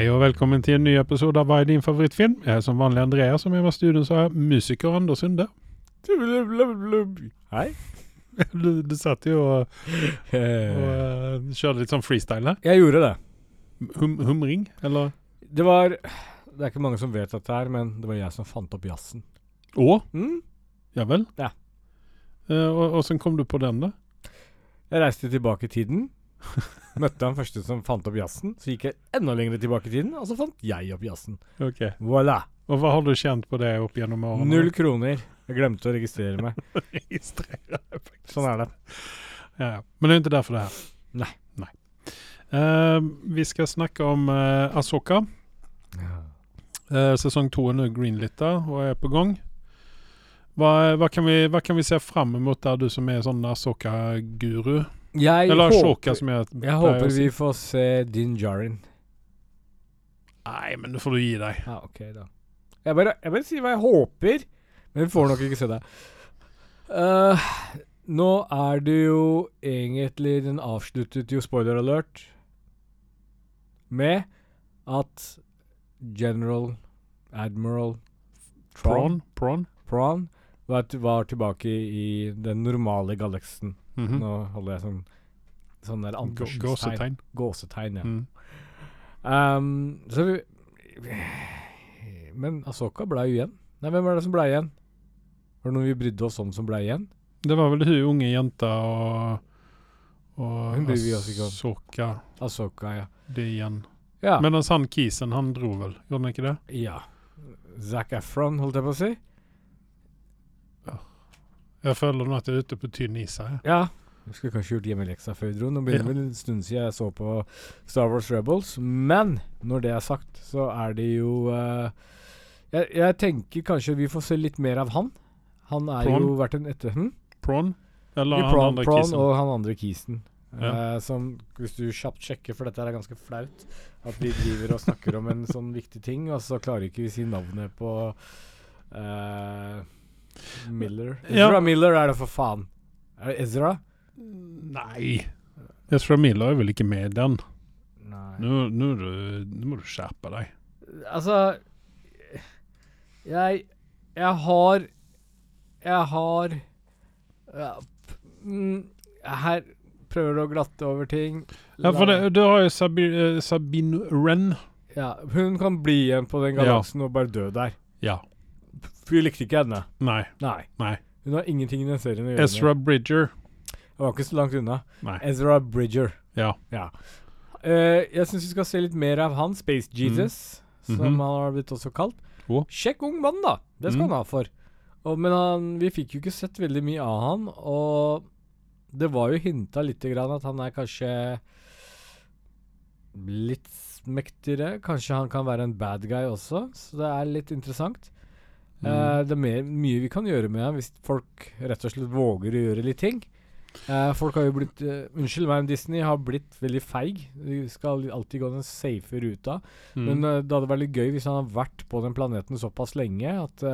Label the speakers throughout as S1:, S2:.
S1: Hei og velkommen til en ny episode av Hva er din favorittfilm? Jeg er som vanlig Andreas, som er med studio, så er musiker Anders Sunde.
S2: Hei.
S1: Du, du satt jo og, og eh, kjørte litt sånn freestyle her.
S2: Jeg gjorde det.
S1: Hum, humring, eller?
S2: Det var Det er ikke mange som vet dette her, men det var jeg som fant opp jazzen.
S1: Å?
S2: Mm?
S1: Ja vel?
S2: Ja.
S1: Eh, og Åssen kom du på den, da?
S2: Jeg reiste tilbake i tiden. Møtte han første som fant opp jazzen. Så gikk jeg enda lenger tilbake i tiden, og så fant jeg opp jazzen.
S1: Okay.
S2: Voilà.
S1: Og hva har du kjent på det opp gjennom årene?
S2: Null kroner. Jeg glemte å registrere meg.
S1: Faktisk.
S2: Sånn er det.
S1: Ja, ja. Men det er ikke derfor det er her.
S2: Nei.
S1: Nei. Uh, vi skal snakke om uh, Asoka. Eh, sesong to er nå greenlitta og er på gang. Hva, hva, kan vi, hva kan vi se fram mot der, du som er sånn Asoka-guru?
S2: Jeg
S1: Eller
S2: håper,
S1: som jeg
S2: jeg
S1: pleier å
S2: håper vi får se Din Jarin.
S1: Nei, men nå får du gi deg.
S2: Ja, ok, da. Jeg bare, jeg bare sier hva jeg håper, men vi får nok ikke se det. Uh, nå er det jo egentlig Den avsluttet jo, spoiler alert, med at General Admiral
S1: Prawn? Prawn?
S2: Prawn var, var tilbake i den normale galaksen.
S1: Mhm.
S2: Nå holder jeg sånn Sånn der
S1: Gåsetegn.
S2: Gåsetegn, ja.
S1: Mm.
S2: Um, så vi Men Asoka ble jo igjen. Nei, hvem var det som ble igjen? Var det noen vi brydde oss om som ble igjen?
S1: Det var vel hun unge jenta og og
S2: Hun bryr vi oss ikke om.
S1: Asoka
S2: Asoka, ja.
S1: det igjen.
S2: Ja.
S1: Men han kisen, han dro vel, gjorde han ikke det?
S2: ja. Zac Efron, holdt jeg på å si.
S1: Jeg føler nå at jeg er ute på tynn is her.
S2: Ja. Jeg skulle kanskje gjort hjemmeleksa før vi dro. Nå begynner det ja. en stund siden jeg så på Star Wars Rebels. Men når det er sagt, så er det jo uh, jeg, jeg tenker kanskje vi får se litt mer av han. Han er
S1: Prawn?
S2: jo vært en etter... Hm?
S1: Prawn? Eller han
S2: Prawn,
S1: andre
S2: Prawn
S1: kisen?
S2: og han andre kisen.
S1: Ja.
S2: Uh, som, hvis du kjapt sjekker, for dette er ganske flaut, at vi driver og snakker om en sånn viktig ting, og så klarer ikke vi si navnet på eh, Miller.
S1: Ja.
S2: Ezra Miller er det, for faen. Er det Ezra?
S1: Nei. Ezra Miller er vel ikke med i den?
S2: Nei.
S1: Nå, nå, nå må du skjerpe deg.
S2: Altså Jeg Jeg har Jeg har ja, mm, Her prøver du å glatte over ting.
S1: Ja, for det, du har jo Sabi, uh, Sabine Wren.
S2: ja, hun kan bli igjen på den
S1: Ja.
S2: galaksen og bare dø der.
S1: Ja.
S2: For vi likte ikke henne.
S1: Nei.
S2: Nei.
S1: Nei.
S2: Hun har ingenting i den serien å gjøre.
S1: Ezra Bridger.
S2: Det var ikke så langt unna.
S1: Nei.
S2: Ezra Bridger.
S1: Ja.
S2: Eh, jeg syns vi skal se litt mer av han, Space Jesus, som
S1: Mhm.
S2: han har blitt også kalt.
S1: Oh.
S2: Kjekk ung mann, da. Det skal
S1: Mm.
S2: han ha for. Og, men han, vi fikk jo ikke sett veldig mye av han, og det var jo hinta lite grann at han er kanskje litt mektigere. Kanskje han kan være en bad guy også, så det er litt interessant.
S1: Mm.
S2: Eh, det er mer, mye vi kan gjøre med ham hvis folk rett og slett våger å gjøre litt ting. Uh, folk har jo blitt uh, Unnskyld meg, Disney har blitt veldig feig. De skal alltid gå den safe ruta.
S1: Mm.
S2: Men det hadde vært litt gøy hvis han hadde vært på den planeten såpass lenge at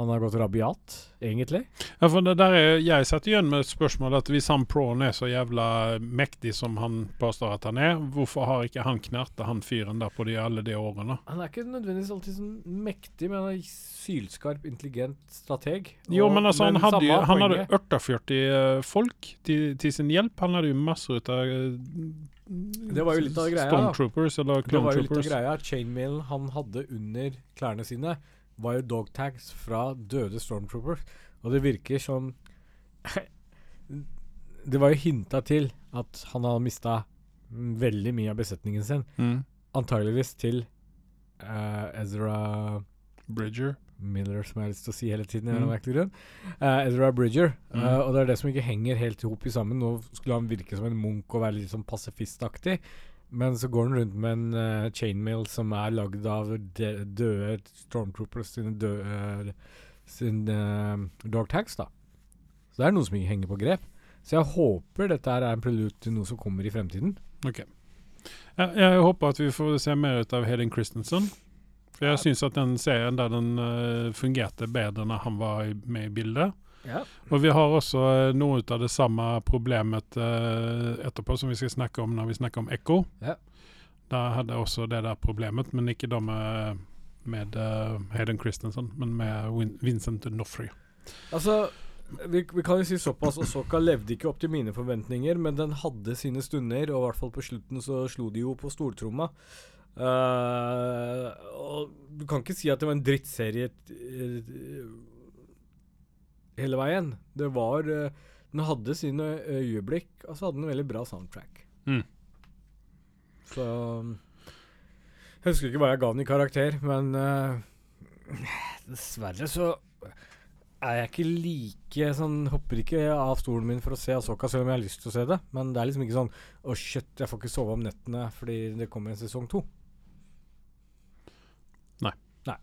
S2: han har gått rabiat, egentlig.
S1: Ja, for det der er, jeg setter igjen med et spørsmål at hvis han Prawn er så jævla mektig som han påstår at han er, hvorfor har ikke han knerta han fyren der på de, alle de årene?
S2: Han er ikke nødvendigvis alltid sånn mektig, men han er sylskarp, intelligent strateg.
S1: Jo, men altså, han
S2: men
S1: hadde jo han hadde
S2: poenget.
S1: 48 eh, folk til, til sin hjelp. Han hadde jo masser ut av eh,
S2: Det var jo litt av greia.
S1: Stormtroopers eller
S2: Det var jo litt av greia. Chainmail han hadde under klærne sine, var jo dogtags fra døde stormtroopers. Og det virker som Det var jo hinta til at han hadde mista veldig mye av besetningen sin.
S1: Mm.
S2: Antageligvis til uh, Ezra
S1: Bridger.
S2: Miller, som jeg har lyst til å si hele tiden.
S1: Mm.
S2: grunn. Eh, Ezra Bridger.
S1: Mm.
S2: Uh, og det er det som ikke henger helt i hop i sammen. Nå skulle han virke som en munk og være litt sånn pasifistaktig. Men så går han rundt med en uh, chainmail som er lagd av døde stormtroopers sine døde sin uh, dogtags, da. Så det er noe som ikke henger på grep. Så jeg håper dette er en prelude til noe som kommer i fremtiden.
S1: Ok. Jeg, jeg håper at vi får se mer ut av Hedin Christensen. For jeg
S2: Ja.
S1: syns at den serien der den uh, fungerte bedre når han var i, med i bildet.
S2: Ja.
S1: Og vi har også eh, noe av det samme problemet eh, etterpå som vi skal snakke om når vi snakker om Ekko.
S2: Ja.
S1: Der hadde også det der problemet, men ikke da med, med eh, Hayden Christensen, men med Vincent D'Onofrio.
S2: Altså, vi, vi kan jo si såpass Osoka levde ikke opp til mine forventninger, men den hadde sine stunder, og i hvert fall på slutten så slo de jo på stortromma. Uh, og du kan ikke si at det var en drittserie hele veien. Det var eh, Den hadde sine øyeblikk, og så hadde den en veldig bra soundtrack.
S1: Mm.
S2: Så Jeg husker ikke hva jeg ga den i karakter, men uh, dessverre så er jeg ikke like sånn Hopper ikke av stolen min for å se Asoka, selv om jeg har lyst til å se det. Men det er liksom ikke sånn Å, shit, jeg får ikke sove om nettene fordi det kommer en sesong to.
S1: Nei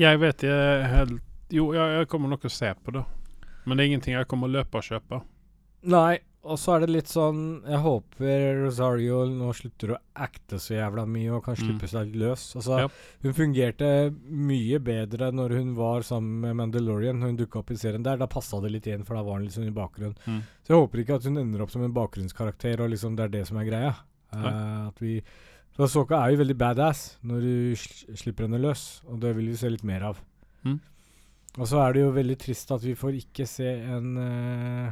S1: Jeg vet ikke helt Jo, jeg, jeg kommer nok å se på det. Men det er ingenting jeg kommer å løpe og kjøpe.
S2: Nei, og så er det litt sånn Jeg håper Rosario nå slutter å acte så jævla mye og kan
S1: Mm.
S2: slippe seg løs. Altså,
S1: yep.
S2: hun fungerte mye bedre når hun var sammen med Mandalorian, når hun dukka opp i serien der. Da passa det litt igjen, for da var hun liksom i bakgrunnen.
S1: Mm.
S2: Så jeg håper ikke at hun ender opp som en bakgrunnskarakter, og liksom det er det som er greia. Eh, at vi For Soka er jo veldig badass når du sl slipper henne løs, og det vil vi se litt mer av.
S1: Mm.
S2: Og så er det jo veldig trist at vi får ikke se en uh,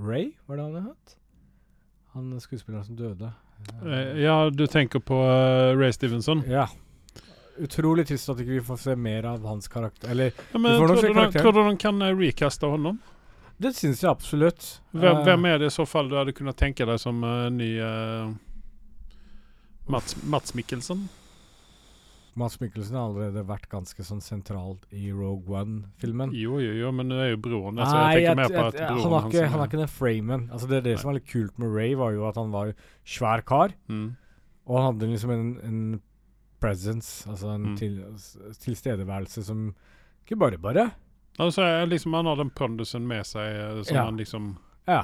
S2: Ray, var det han het? Han skuespilleren som døde.
S1: Uh, Ja, du tenker på uh, Ray Stevenson?
S2: Ja. Utrolig trist at ikke vi får se mer av hans karakter. Eller,
S1: Ja, men tror, du, de- tror du de kan recaste honom?
S2: det syns jeg absolutt.
S1: Hvem, hvem er det i så fall du hadde kunnet tenke deg som ny Mats, Mats Mikkelsen?
S2: Mads Mikkelsen har allerede vært ganske sånn sentralt i Rogue One-filmen.
S1: Jo, jo, jo, men det er jo broren. Altså,
S2: Nei,
S1: jeg
S2: jeg,
S1: tenker mer på
S2: jeg,
S1: broren
S2: han, har ikke, han er ikke den framen. Altså det, det som var litt kult med Ray, var jo at han var svær kar.
S1: mm.
S2: Og han hadde liksom en, en presence, altså en
S1: Mm.
S2: til, tilstedeværelse som Ikke bare bare.
S1: Altså, liksom, han har den pondusen med seg eh, som
S2: Ja.
S1: han liksom
S2: Ja.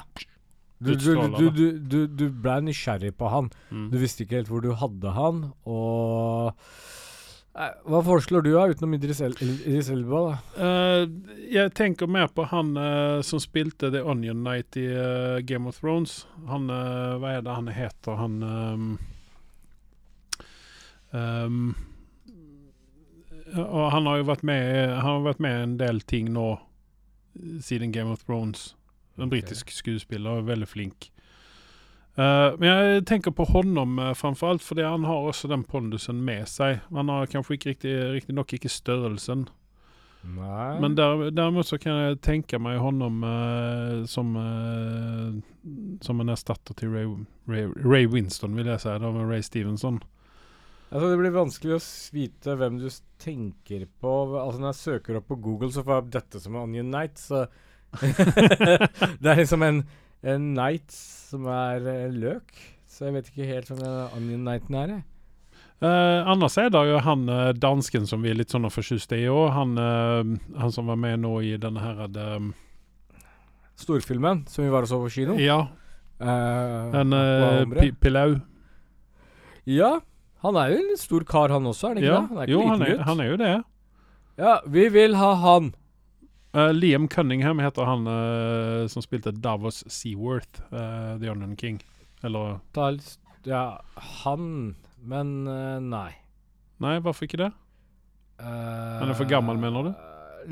S2: Du, du, du, du, du, du ble nysgjerrig på han.
S1: mm.
S2: Du visste ikke helt hvor du hadde han, og Hva foreslår du, da, utenom Idris, El Idris Elba? da?
S1: Uh, jeg tenker mer på han uh, som spilte The Onion Knight i uh, Game of Thrones. Han Hva er det han heter? Han um, um, Og han har jo vært med Han har vært med en del ting nå siden Game of Thrones. En britisk skuespiller, veldig flink. Eh, men jeg tenker på honom uh, framfor alt, fordi han har også den pondusen med seg. Han har kanskje ikke riktig, riktig nok ikke størrelsen.
S2: Nei
S1: Men der, däremot så kan jeg tenke meg honom uh, som, eh, som en erstatter til Ray, Ray, Ray Winston, vil jeg si. Da med Ray Stevenson.
S2: Altså, det blir vanskelig å vite hvem du tenker på. Altså, når jeg søker opp på Google, så får jeg opp dette som Onion Knight, så Det er liksom en, en knight som er eh, løk. Så jeg vet ikke helt hvem den Onion Knighten er. jeg.
S1: Eh, annars er det jo han eh, dansken som vi er litt sånn fortjuste i òg. Han, eh, han som var med nå i denne her eh,
S2: Storfilmen som vi var og så på kino.
S1: Ja,
S2: Eh,
S1: en
S2: eh.
S1: Pilau.
S2: Ja, han er jo en stor kar, han også, er han ikke
S1: Ja,
S2: det? Han er ikke
S1: jo,
S2: liten
S1: han er,
S2: gutt.
S1: han er jo det.
S2: Ja, vi vil ha han.
S1: Eh, Liam Cunningham heter han uh, som spilte Davos Seaworth, uh, The Onion King. Eller
S2: Ta Ja, han Men nei.
S1: Nei, hvorfor ikke det?
S2: han
S1: er for gammel, mener du?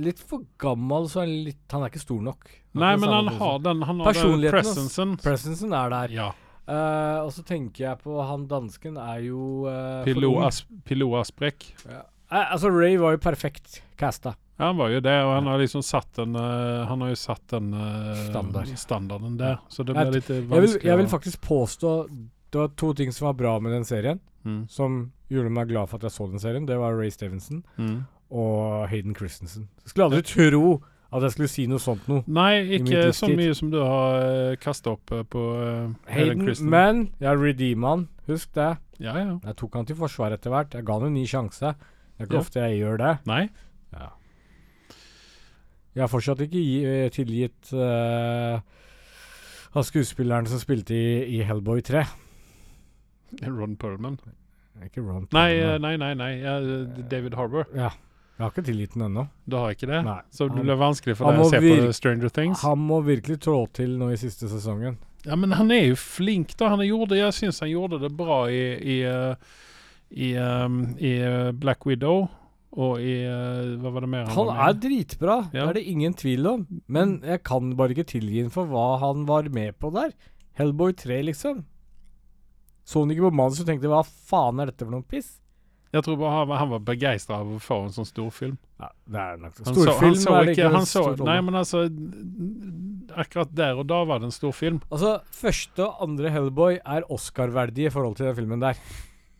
S2: Litt for gammel, så er litt Han er ikke stor nok. Han
S1: Nei, men han har den, han har presencen.
S2: Presencen er der.
S1: Ja.
S2: Og så tenker jeg på han dansken er jo uh,
S1: Pilo, As Pilo Asprek.
S2: Ja. Altså, Ray var jo perfekt casta.
S1: Ja, han var jo det, og han har liksom satt den eh, Han har jo satt den eh,
S2: Standard.
S1: standarden der, så det blir litt
S2: Jeg vil, jeg vil faktisk påstå Det var to ting som var bra med den serien,
S1: mm.
S2: som gjorde meg glad for at jeg så den serien. Det var Ray Stevenson
S1: Mm.
S2: og Hayden Christensen. Jeg skulle aldri tro at jeg skulle si noe sånt noe.
S1: Nei, ikke så mye som du har uh, kasta opp eh, på uh,
S2: Hayden,
S1: Christen.
S2: men jeg redeema han. Husk det.
S1: Ja, ja.
S2: Jeg tok han til forsvar etter hvert. Jeg ga han en ny sjanse. Det er ikke
S1: Ja.
S2: ofte jeg gjør det.
S1: Nei?
S2: Jeg har fortsatt ikke gi, eh, tilgitt uh, av skuespilleren som spilte i, i Hellboy 3.
S1: Ron Perlman.
S2: Ikke Ron Perlman.
S1: Nei, nei, nei. nei. ja, eh, David Harbour.
S2: Ja. Jeg har ikke tilgitt den ennå.
S1: Du har ikke det?
S2: Nei.
S1: Så det blir vanskelig for deg å se på Stranger Things?
S2: Han må virkelig trå til nå i siste sesongen.
S1: Ja, men han er jo flink, da. Han gjorde, jeg syns han gjorde det bra i, i, eh, i, um, i eh, Black Widow. Og i uh, Hva var det mer
S2: Han
S1: var
S2: er
S1: med
S2: dritbra,
S1: Ja.
S2: det er det ingen tvil om. Men jeg kan bare ikke tilgi ham for hva han var med på der. Hellboy 3, liksom. Så han ikke på manuset og tenkte hva faen er dette for noe piss?
S1: Jeg tror bare han, han var begeistra av å få en sånn storfilm.
S2: Ja, det er nok
S1: Han så,
S2: Storfilm
S1: han så
S2: er det
S1: ikke, han så. Nei, men altså Akkurat der og da var det en stor film.
S2: Altså, første og andre Hellboy er Oscar-verdige i forhold til den filmen der.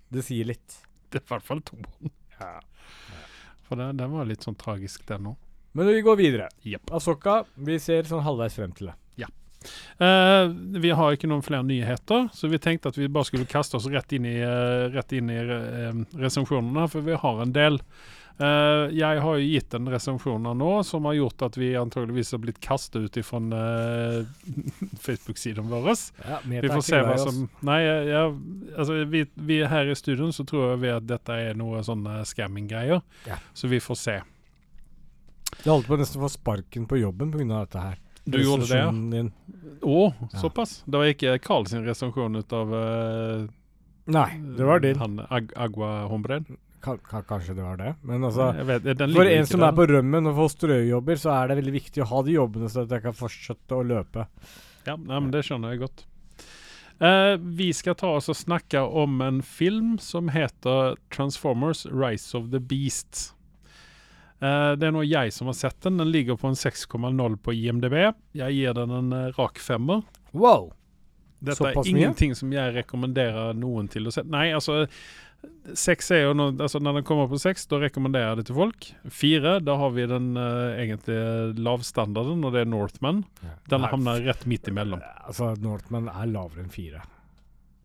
S2: Det sier litt.
S1: Det er i hvert fall to. For det, den var litt sånn tragisk, den òg.
S2: Men vi går videre.
S1: Yep.
S2: Asoka, vi ser sånn halvveis frem til det.
S1: Eh, vi har ikke noen flere nyheter, så vi tenkte at vi bare skulle kaste oss rett inn i, uh, rett inn i uh, resensjonene, for vi har en del. Eh, jeg har jo gitt en resensjon her nå som har gjort at vi antageligvis har blitt kastet ut fra Facebook-siden vår.
S2: Ja,
S1: Vi får se hva som Nei, jeg, jeg, altså, vi, vi her i studio så tror jeg vi at dette er noe sånne scamming-greier.
S2: Ja.
S1: Så vi får se.
S2: Jeg holdt på nesten å få sparken på jobben pga. dette her.
S1: Du gjorde det, ja?
S2: Din.
S1: Å,
S2: Ja.
S1: såpass? Det var ikke Carl sin resensjon ut av uh,
S2: Nei, det var din.
S1: Han Ag Agua Hombred?
S2: Ka ka kanskje det var det. Men altså
S1: vet,
S2: For en som
S1: der.
S2: er på rømmen og får strøjobber, så er det veldig viktig å ha de jobbene, så at jeg kan fortsette å løpe.
S1: Ja, nei, men det skjønner jeg godt. Eh, vi skal ta oss og snakke om en film som heter Transformers Rise of the Beast. Eh, det er nå jeg som har sett den. Den ligger på en 6,0 på IMDb. Jeg gir den en eh, rak femmer.
S2: Wow!
S1: Dette
S2: Såpass
S1: er
S2: mye?
S1: ingenting som jeg rekommenderer noen til å se. Nei, altså Seks er jo noe, altså Når den kommer på seks, da rekommenderer jeg det til folk. Fire, da har vi den uh, egentlige lavstandarden, og det er Northman. Den havner rett midt imellom.
S2: Altså, Northman er lavere enn fire.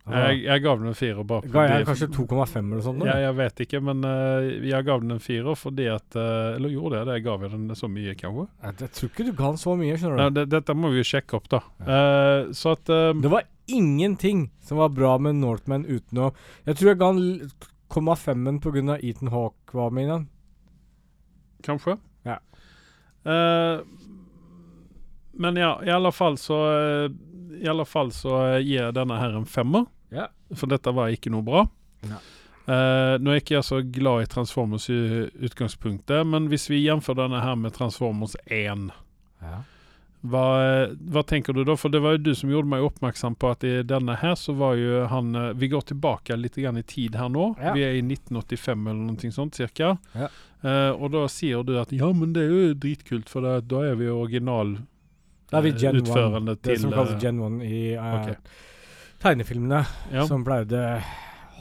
S1: Jeg, jeg gav den en firer bare
S2: Ga jeg kanskje 2,5 eller sånt?
S1: Ja,
S2: eller?
S1: jeg vet ikke, men uh, jeg gav den en firer fordi at uh, Eller gjorde jeg det? Jeg gav den så mye, kanskje?
S2: Jeg, jeg tror ikke du ga den så mye, skjønner
S1: Nei, det, dette må vi jo sjekke opp, da. Uh, så at
S2: Det var ingenting som var bra med Northman uten å Jeg tror jeg ga den l- 0,5-en pga. Ethan Hawke var med i den.
S1: Kanskje.
S2: Ja.
S1: Men ja, i alle fall så I alle fall så gir denne her en femmer. For dette var ikke noe bra.
S2: Nei.
S1: Eh, nå er ikke jeg så glad i Transformers i utgangspunktet, men hvis vi gjenfører denne her med Transformers 1
S2: Ja.
S1: hva, hva tenker du da? For det var jo du som gjorde meg oppmerksom på at i denne her så var jo han eh, Vi går tilbake litt grann i tid her nå.
S2: Ja.
S1: Vi er i 1985 eller noe sånt cirka.
S2: Ja.
S1: Uh, og da sier du at ja, men det er jo dritkult, for det, da er vi original eh,
S2: Gen 1. Det som kalles Gen 1 i eh,
S1: ok.
S2: Tegnefilmene,
S1: ja.
S2: som pleide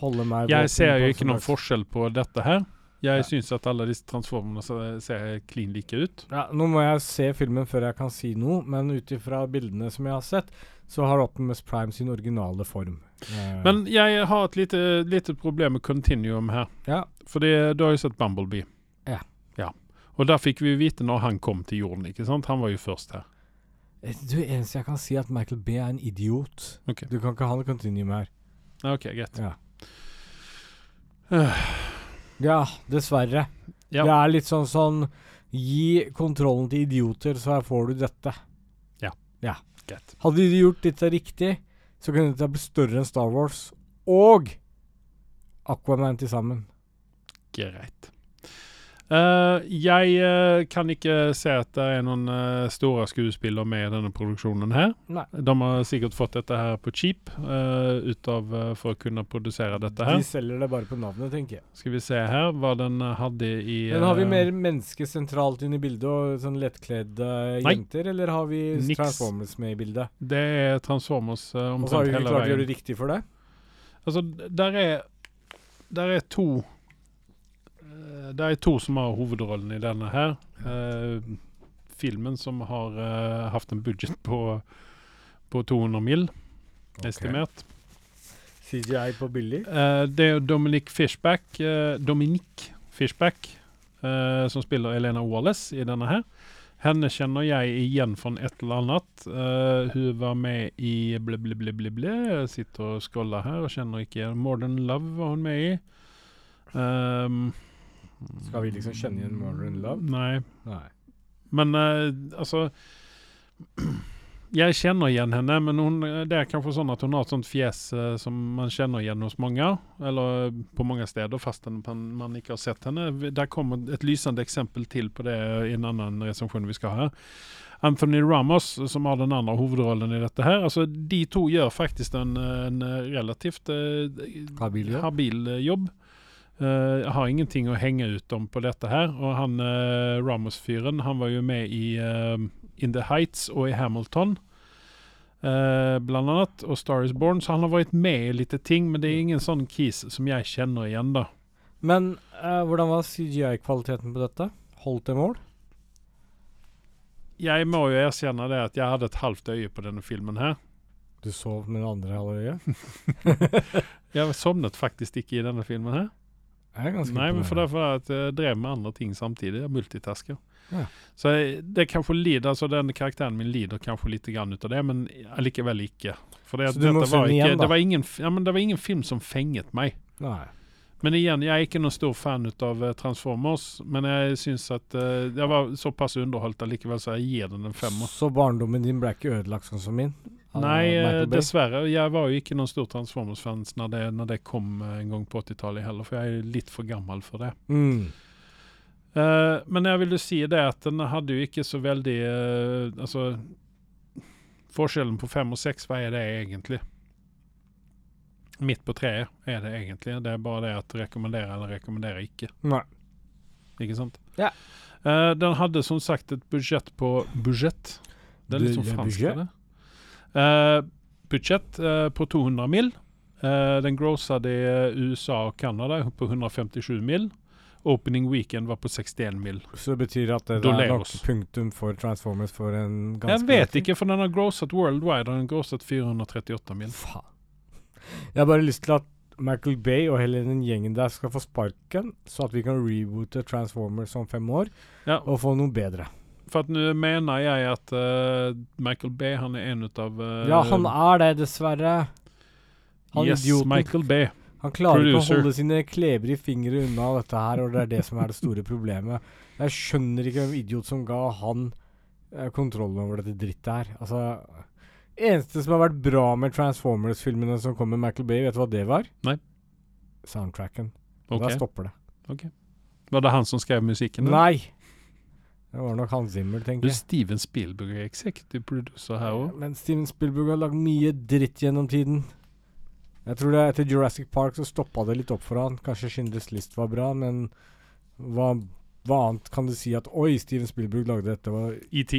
S2: holde meg
S1: Jeg ser jo ikke noen forskjell på dette her. Jeg
S2: Ja.
S1: syns at alle disse transformene ser, ser klin like ut.
S2: Ja, nå må jeg se filmen før jeg kan si noe, men ut ifra bildene som jeg har sett, så har Optimus Prime sin originale form. Eh,
S1: Men jeg har et lite, lite problem med Continuum her.
S2: ja,
S1: For du har jo sett Bumblebee.
S2: Ja.
S1: ja. Og der fikk vi vite når han kom til jorden, ikke sant? Han var jo først her.
S2: Eh, Du, eneste jeg kan si, er at Michael B er en idiot.
S1: Okay.
S2: Du kan ikke ha noe continuum her.
S1: OK, greit.
S2: Ja.
S1: uh.
S2: Ja, dessverre.
S1: Ja.
S2: Det er litt sånn sånn Gi kontrollen til idioter, så her får du dette.
S1: Ja, greit.
S2: Hadde de gjort dette riktig, så kunne dette blitt større enn Star Wars og Aquaman til sammen.
S1: Greit. Eh, jeg uh, kan ikke se at det er noen uh, store skuespillere med i denne produksjonen her.
S2: Nei.
S1: De har sikkert fått dette her på cheap eh, ut av, for å kunne produsere dette her.
S2: De selger det bare på navnet, tenker jeg.
S1: Skal vi se her hva den hadde i
S2: Men har vi mer mennesker sentralt inn i bildet, og sånn lettkledde
S1: Nei.
S2: jenter, eller har vi
S1: Niks.
S2: Transformers med i bildet?
S1: Det er Transformers uh,
S2: Og så har
S1: omtrent
S2: vi
S1: hele
S2: klart å gjøre
S1: veien.
S2: det riktig for det?
S1: Altså, der er Der er to eh, Det er to som har hovedrollen i denne her. Uh, filmen som har uh, hatt en budget på på 200 mill. estimert.
S2: CGI på billig?
S1: Uh, det er Dominic Fishback, uh, Dominic Fishback eh, som spiller Elena Wallace i denne her. Henne kjenner jeg igjen fra et eller annet. Uh, hun var med i ble, ble, ble, ble, ble. Jeg sitter og scroller her og kjenner ikke. Modern Love var hun med i. Ehm,
S2: Skal vi liksom kjenne igjen Modern Love?
S1: Nei.
S2: Nei.
S1: Men eh, altså jeg kjenner igjen henne, men hun, det er kanskje sånn at hun har et sånt fjes eh, som man kjenner igjen hos mange. Eller på mange steder, fast man, man ikke har sett henne. Der kommer et lysende eksempel til på det i en annen resensjon vi skal ha. Anthony Ramos, som har den andre hovedrollen i dette her. Altså, de to gjør faktisk en, en relativt eh,
S2: Habil
S1: habil eh, jobb. Eh, jeg har ingenting å henge ut om på dette her. Og han uh, Ramos-fyren, han var jo med i uh, In the Heights og i Hamilton. blant annet, og Star is Born, så han har vært med i litt ting, men det er ingen sånn kis som jeg kjenner igjen, da.
S2: Men hvordan var CGI-kvaliteten på dette? Holdt det mål?
S1: Jeg må jo erkjenne det at jeg hadde et halvt øye på denne filmen her.
S2: Du sov med det andre halve øyet?
S1: Jeg sovnet faktisk ikke i denne filmen her. Nei, men for derfor at jeg drev med andre ting samtidig. Jeg multitasker.
S2: Ja.
S1: Så det kanskje lider, altså den karakteren min lider kanskje litt grann ut av det, men allikevel ikke. For det, var ikke,
S2: igjen,
S1: det, var ingen, ja, men det var ingen film som fenget meg.
S2: Nei.
S1: Men igjen, jeg er ikke noen stor fan av eh, Transformers, men jeg syns at uh, jeg var såpass underholdt allikevel, så jeg gir den en femmer.
S2: Så barndommen din ble ikke ødelagt sånn som min?
S1: Nei, eh, dessverre. Jeg var jo ikke noen stor Transformers-fan når, det- når det kom eh, en gang på 80-tallet heller, for jeg er litt for gammel for det.
S2: Mm.
S1: Uh, men jeg vil jo si det at den hadde jo ikke så veldig uh, Altså Forskjellen på fem og seks, hva er det egentlig? Midt på treet er det egentlig. Det er bare det at rekommenderer eller rekommenderer ikke.
S2: Nei.
S1: Ikke sant?
S2: Ja.
S1: Uh, den hadde som sagt et budsjett på Budsjett. Det er litt sånn fransk. det? Eh, budsjett uh, på 200 mill. Uh, den grossade USA og Canada på 157 mill. Opening weekend var på 61 mill.
S2: Så det betyr at det, det er nok punktum for Transformers for en ganske
S1: Jeg vet ikke, for den har grosset worldwide. og Den har grosset 438 mill.
S2: Faen. Jeg har bare lyst til at Michael Bay og hele den gjengen der skal få sparken, så at vi kan reboote Transformers om fem år
S1: Ja.
S2: og få noe bedre.
S1: For at nå mener jeg at uh, Michael Bay han er en av uh,
S2: ja, han er det, dessverre. Han
S1: Yes,
S2: idioten.
S1: Michael Bay.
S2: Han klarer ikke å holde sine klebrige fingre unna dette her, og det er det som er det store problemet. Jeg skjønner ikke hvem idiot som ga han uh, kontrollen over dette drittet her. Altså Eneste som har vært bra med Transformers-filmene som kom med Michael Bay, vet du hva det var?
S1: Nei.
S2: Soundtracken.
S1: Okay.
S2: Da stopper det.
S1: Var det han som skrev musikken? Eller?
S2: Nei! Det var nok Hans Zimmer, tenker jeg.
S1: Steven Spielberg er executive producer her òg.
S2: Men Steven Spielberg har lagd mye dritt gjennom tiden. Jeg tror det er etter Jurassic Park så stoppa det litt opp for han. Kanskje Schindlers List var bra, men hva, hva annet kan du si at Oi, Steven Spielberg lagde dette. Var
S1: ET.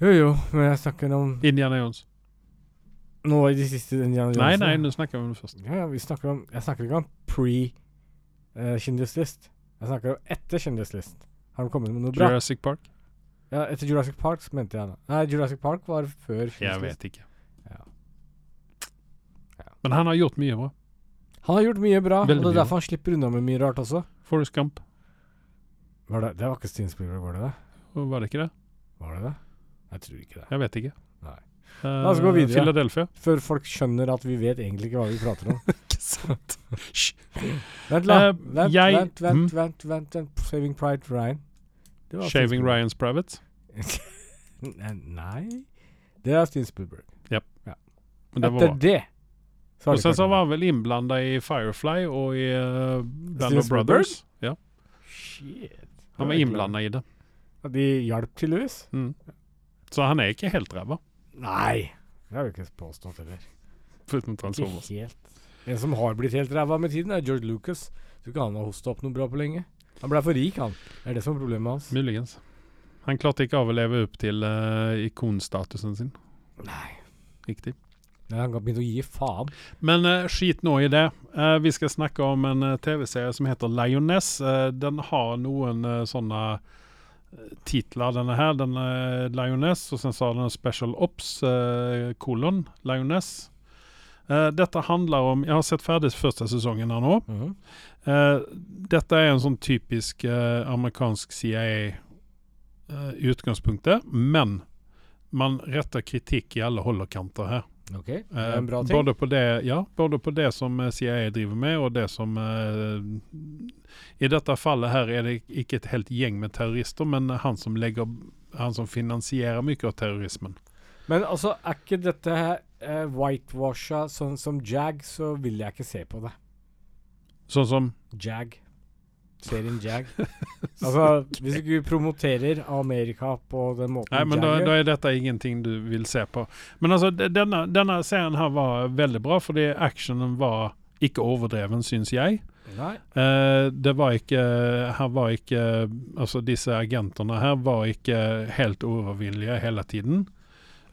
S2: jo, jo, men jeg snakker om
S1: Indiana Jones.
S2: Nå i de siste Indiana
S1: Nei,
S2: Jonesene.
S1: nei, nå snakker vi om det først.
S2: Ja, ja, vi snakker om Jeg snakker ikke om pre uh, Schindlers List. Jeg snakker om etter Schindlers List. Har de kommet med noe bra?
S1: Jurassic Park?
S2: Ja, etter Jurassic Park så mente jeg det. Nei, Jurassic Park var før
S1: Jeg vet ikke.
S2: Ja. Ja.
S1: Men han har gjort mye bra.
S2: Han har gjort mye bra,
S1: Veldig
S2: og det er derfor han slipper unna med mye rart også.
S1: Forrest Gump,
S2: Var det, det var ikke Steven Spielberg, var det det?
S1: var det ikke det?
S2: Var det det? Jeg tror ikke det.
S1: Jeg vet ikke.
S2: Nei.
S1: Eh,
S2: La oss gå videre.
S1: Philadelphia.
S2: Før folk skjønner at vi vet egentlig ikke hva vi prater om.
S1: Sant? Hysj.
S2: Vent, la.
S1: Eh,
S2: vent,
S1: jeg-
S2: vent, vent,
S1: Mm.
S2: vent, vent, vent. Saving Pride Ryan. Det var
S1: Shaving
S2: Steven
S1: Ryan's Private.
S2: Nei Det er Steven Spielberg.
S1: Men det
S2: Etter
S1: var
S2: det så
S1: Og
S2: det
S1: sen så var han vel innblanda i Firefly og i uh, Band of Brothers. Ja,
S2: Shit.
S1: han var
S2: Det
S1: innblanda i det.
S2: Ja, De hjalp tydeligvis.
S1: Mm. Så han er ikke helt ræva,
S2: Nei. Det har vi ikke påstått heller.
S1: foruten
S2: Ikke helt. En som har blitt helt ræva med tiden, er George Lucas. Tror ikke han har hosta opp noe bra på lenge. Han ble for rik, han. Det er det som er problemet hans.
S1: Muligens. Han klarte ikke av å leve opp til uh, ikonstatusen sin.
S2: Nei.
S1: Riktig.
S2: Nei, han begynte å gi faen.
S1: Men uh, skit nå i det. Uh, vi skal snakke om en TV-serie som heter Lioness. Den har noen sånne titler, denne her. Den er Lioness, og sen så har den Special Ops, kolon, Lioness. Eh, dette handler om Jeg har sett ferdig første sesongen her nå.
S2: Mm.
S1: Uh, dette er en sånn typisk uh, amerikansk CIA eh, i utgangspunktet, men man retter kritikk i alle hold og kanter her.
S2: Okay. det
S1: Eh,
S2: en bra ting.
S1: Både på det, ja, både på det som eh, CIA driver med, og det som eh, I dette fallet her er det ikke et helt gjeng med terrorister, men han som legger han som finansierer mye av terrorismen.
S2: Men altså, er ikke dette eh, whitewasha sånn som Jag, så vil jeg ikke se på det.
S1: Sånn som
S2: Jag. Serien Jag. altså, hvis du ikke promoterer Amerika på den måten
S1: Nei, men da, da er dette ingenting du vil se på. Men altså, denne, denne serien her var veldig bra, fordi actionen var ikke overdreven, syns jeg. Eh, det var ikke Her var ikke Altså, disse agentene her var ikke helt overvillige hele tiden.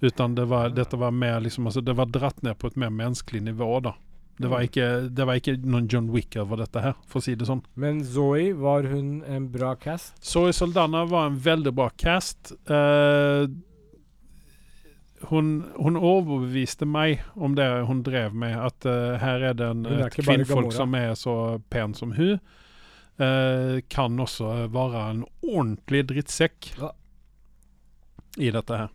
S1: Utan det var, dette var mer liksom altså, Det var dratt ned på et mer menneskelig nivå, da. Det var ikke, det var ikke noen John Wick over dette her, for å si det sånn.
S2: Men Zoe, var hun en bra cast?
S1: Zoe Soldana var en veldig bra cast. Uh, hun, hun overbeviste meg om det hun drev med, at uh, her er det en,
S2: er
S1: et kvinnfolk som er så pen som hun. Uh, kan også være en ordentlig drittsekk
S2: Ja.
S1: i dette her.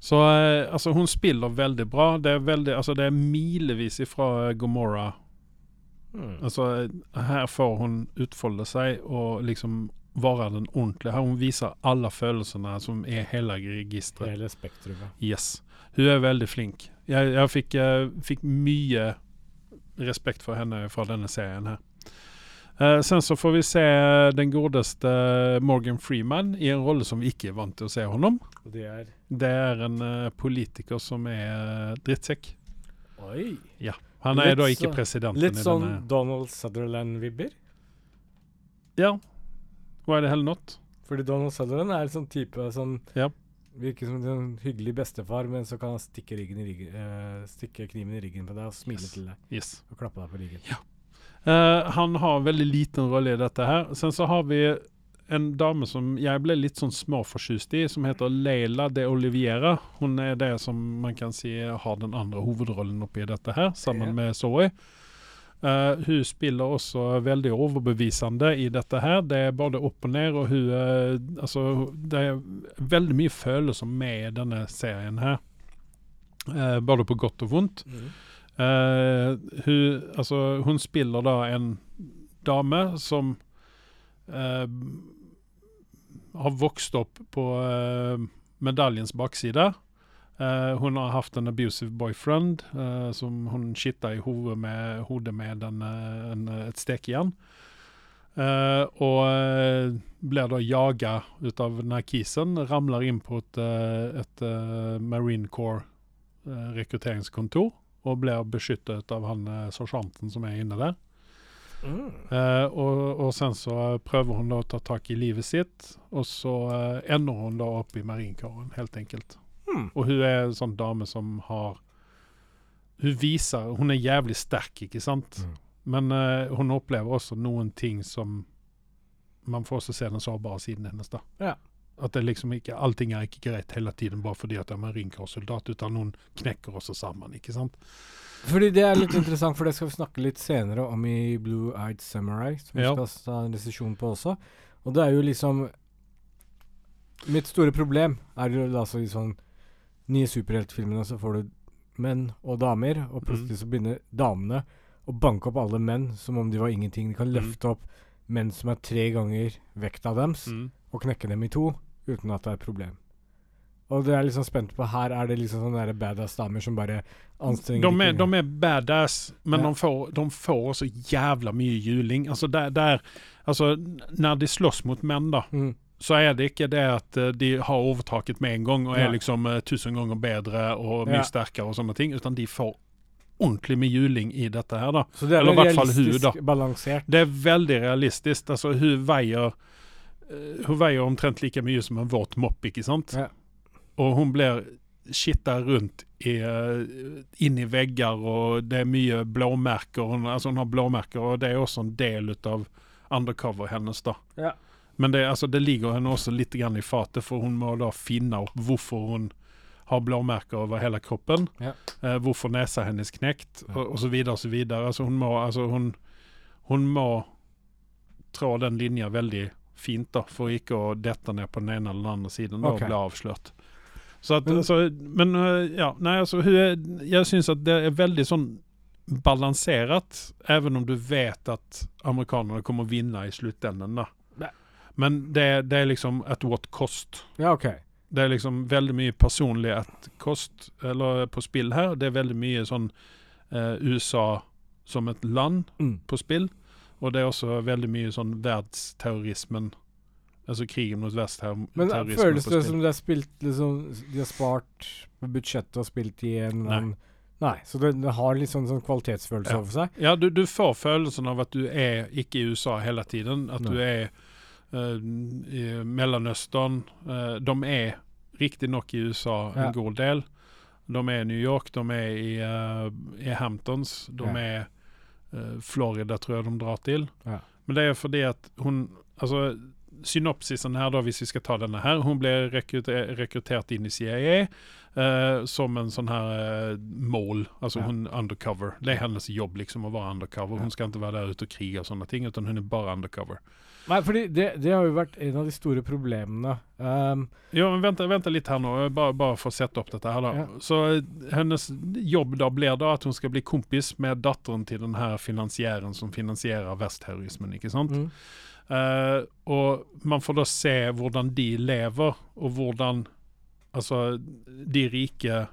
S1: Så eh, altså, hun spiller veldig bra. Det er, veldig, altså, det er milevis ifra Gomorra
S2: Mm.
S1: Altså, her får hun utfolde seg og liksom være den ordentlige. Her hun viser alle følelsene som er hele registeret.
S2: Hele spektrumet.
S1: Yes. Hun er veldig flink. Jeg, jeg fikk, eh, fikk mye respekt for henne fra denne serien her. Eh, sen så får vi se den godeste Morgan Freeman i en rolle som vi ikke er vant til å se honom.
S2: Det er
S1: Det er en uh, politiker som er eh, drittsekk.
S2: Oi!
S1: Han er
S2: Litt
S1: da ikke presidenten
S2: Litt
S1: i
S2: sånn
S1: denne
S2: Donald Sutherland-vibber.
S1: Ja. Hva er det hele not?
S2: Fordi Donald Sutherland er en sånn type som
S1: Ja.
S2: virker som en hyggelig bestefar, men så kan han stikke, ryggen i ryggen, uh, stikke kniven i ryggen på deg og smile
S1: Yes.
S2: til deg
S1: Yes.
S2: og klappe deg på ryggen.
S1: Eh, han har veldig liten rolle i dette her. Sen så har vi en dame som jeg ble litt sånn småfortjust i, som heter Leila de Oliviera. Hun er det som man kan si har den andre hovedrollen oppi dette her, sammen med Zoe. Uh, hun spiller også veldig overbevisende i dette her. Det er både opp og ned, og hun uh, Altså, det er veldig mye følelser med i denne serien her. Uh, både på godt og vondt. Eh, hun, altså, hun spiller da en dame som uh, har vokst opp på uh, medaljens bakside. Hun har hatt en abusive boyfriend som hun skitta i hodet med, hodet med en, en, et stekejern. Og blir da jaga ut av narkisen. Ramler inn på et, et Marine Corps rekrutteringskontor og blir beskyttet av han eh, sersjanten som er inne der.
S2: Mm.
S1: Eh, og, og sen så prøver hun da å ta tak i livet sitt, og så eh, ender hun da opp i marinkåren, helt enkelt.
S2: Mm.
S1: Og hun er en sånn dame som har Hun viser Hun er jævlig sterk, ikke sant?
S2: Mm.
S1: Men eh, hun opplever også noen ting som Man får også se den sårbare siden hennes, da.
S2: Ja.
S1: At det liksom ikke, allting er ikke greit hele tiden bare fordi at jeg er marinkårssoldat, utan noen knekker også sammen, ikke sant?
S2: Fordi det er litt interessant, for det skal vi snakke litt senere om i Blue Eyed Samurai, som vi
S1: Ja.
S2: skal ta en resesjon på også. Og det er jo liksom Mitt store problem er jo altså i sånn nye superheltfilmene så får du menn og damer, og plutselig så begynner damene å banke opp alle menn som om de var ingenting. De kan
S1: Mm.
S2: løfte opp menn som er tre ganger vekta deres,
S1: Mm.
S2: og knekke dem i to uten at det er et problem. Og det er liksom spent på Her er det liksom sånne badass damer som bare anstrenger
S1: De er, de er badass, men
S2: Ja.
S1: de, får, de får så jævla mye juling. Altså, der, der, altså, når de slåss mot menn, da,
S2: Mm.
S1: så er det ikke det at eh, de har overtaket med en gang og er
S2: ja.
S1: liksom uh, tusen ganger bedre og mye
S2: Ja.
S1: sterkere og sånne ting, utan de får ordentlig med juling i dette her, da.
S2: Så det er
S1: Eller i hvert fall hun, da.
S2: balansert.
S1: Det er veldig realistisk. Altså, hun veier Hun veier omtrent like mye som en våt mopp, ikke sant?
S2: Ja.
S1: Og hun blir skitta rundt i, eh, inn i vegger, og det er mye blåmerker. Hun, altså, hun har blåmerker, og det er også en del ut av undercover hennes, da.
S2: Ja.
S1: Men det, altså, det ligger henne også litt grann i fatet, for hun må da finne opp hvorfor hun har blåmerker over hele kroppen.
S2: Ja.
S1: Eh, hvorfor nesa hennes knekt, og, osv. så videre så videre. Altså, hun må, altså, hun, hun må trå den linja veldig fint, da, for ikke å dette ned på den ene eller den andre siden da,
S2: Ok.
S1: og bli avslørt. Så at, altså, men øh, ja, nei, altså, jeg syns at det er veldig sånn balansert, even om du vet at amerikanerne kommer å vinne i sluttenden. da. Men det, det er liksom at what cost.
S2: Ja, OK.
S1: Det er liksom veldig mye personlig at kost eller på spill her. Det er veldig mye sånn eh, USA som et land
S2: Mm.
S1: på spill. Og det er også veldig mye sånn verdsterrorismen. Altså krigen mot
S2: Men føles det som det er spilt liksom, De har spart på budsjettet og spilt i en
S1: Nei.
S2: Nei. Så det, det har litt sånn, sånn kvalitetsfølelse
S1: Ja.
S2: over seg?
S1: Ja, du, du får følelsen av at du er ikke i USA hele tiden. At
S2: Nei.
S1: du er uh, i Mellomøsten. Uh, de er riktignok i USA
S2: Ja.
S1: en god del. De er i New York, de er i, uh, i Hamptons. De
S2: Ja.
S1: er eh, Florida, tror jeg de drar til.
S2: Ja.
S1: Men det er fordi at hun Altså, synopsisen her, da, hvis vi skal ta denne her Hun ble rekruter rekruttert inn i CIA eh, som en sånn her eh, mål. Altså
S2: Ja.
S1: hun undercover. Det er hennes jobb liksom å være undercover. Hun skal ikke være der ute og krige og sånne ting, utan hun er bare undercover.
S2: Nei, fordi det, det har jo vært en av de store problemene. Um,
S1: Ja, men vent, vent, litt her nå, bare, bare for å sette opp dette her da.
S2: Ja.
S1: Så eh, hennes jobb da blir da at hun skal bli kompis med datteren til den her finansieren som finansierer vestterrorismen, ikke sant?
S2: mm.
S1: Uh, og man får da se hvordan de lever, og hvordan altså, de rike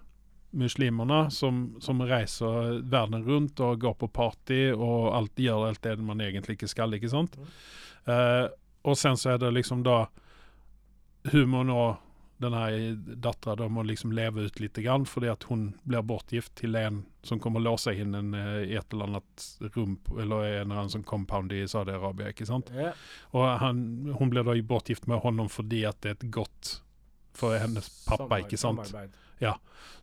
S1: muslimene som, som reiser verden rundt og går på party og alt, gjør alt det man egentlig ikke skal, ikke sant? Eh, og sen så er det liksom da Hun må nå denne dattera de må liksom leve ut litt grann, fordi at hun blir bortgift til en som kommer å låse henne en, i et eller annet rom, eller en eller annen sånn compound i Saudi-Arabia, ikke sant?
S2: ja.
S1: Og han, hun blir da bortgift med honom fordi at det er et godt for hennes pappa, ikke sant?
S2: samarbeid.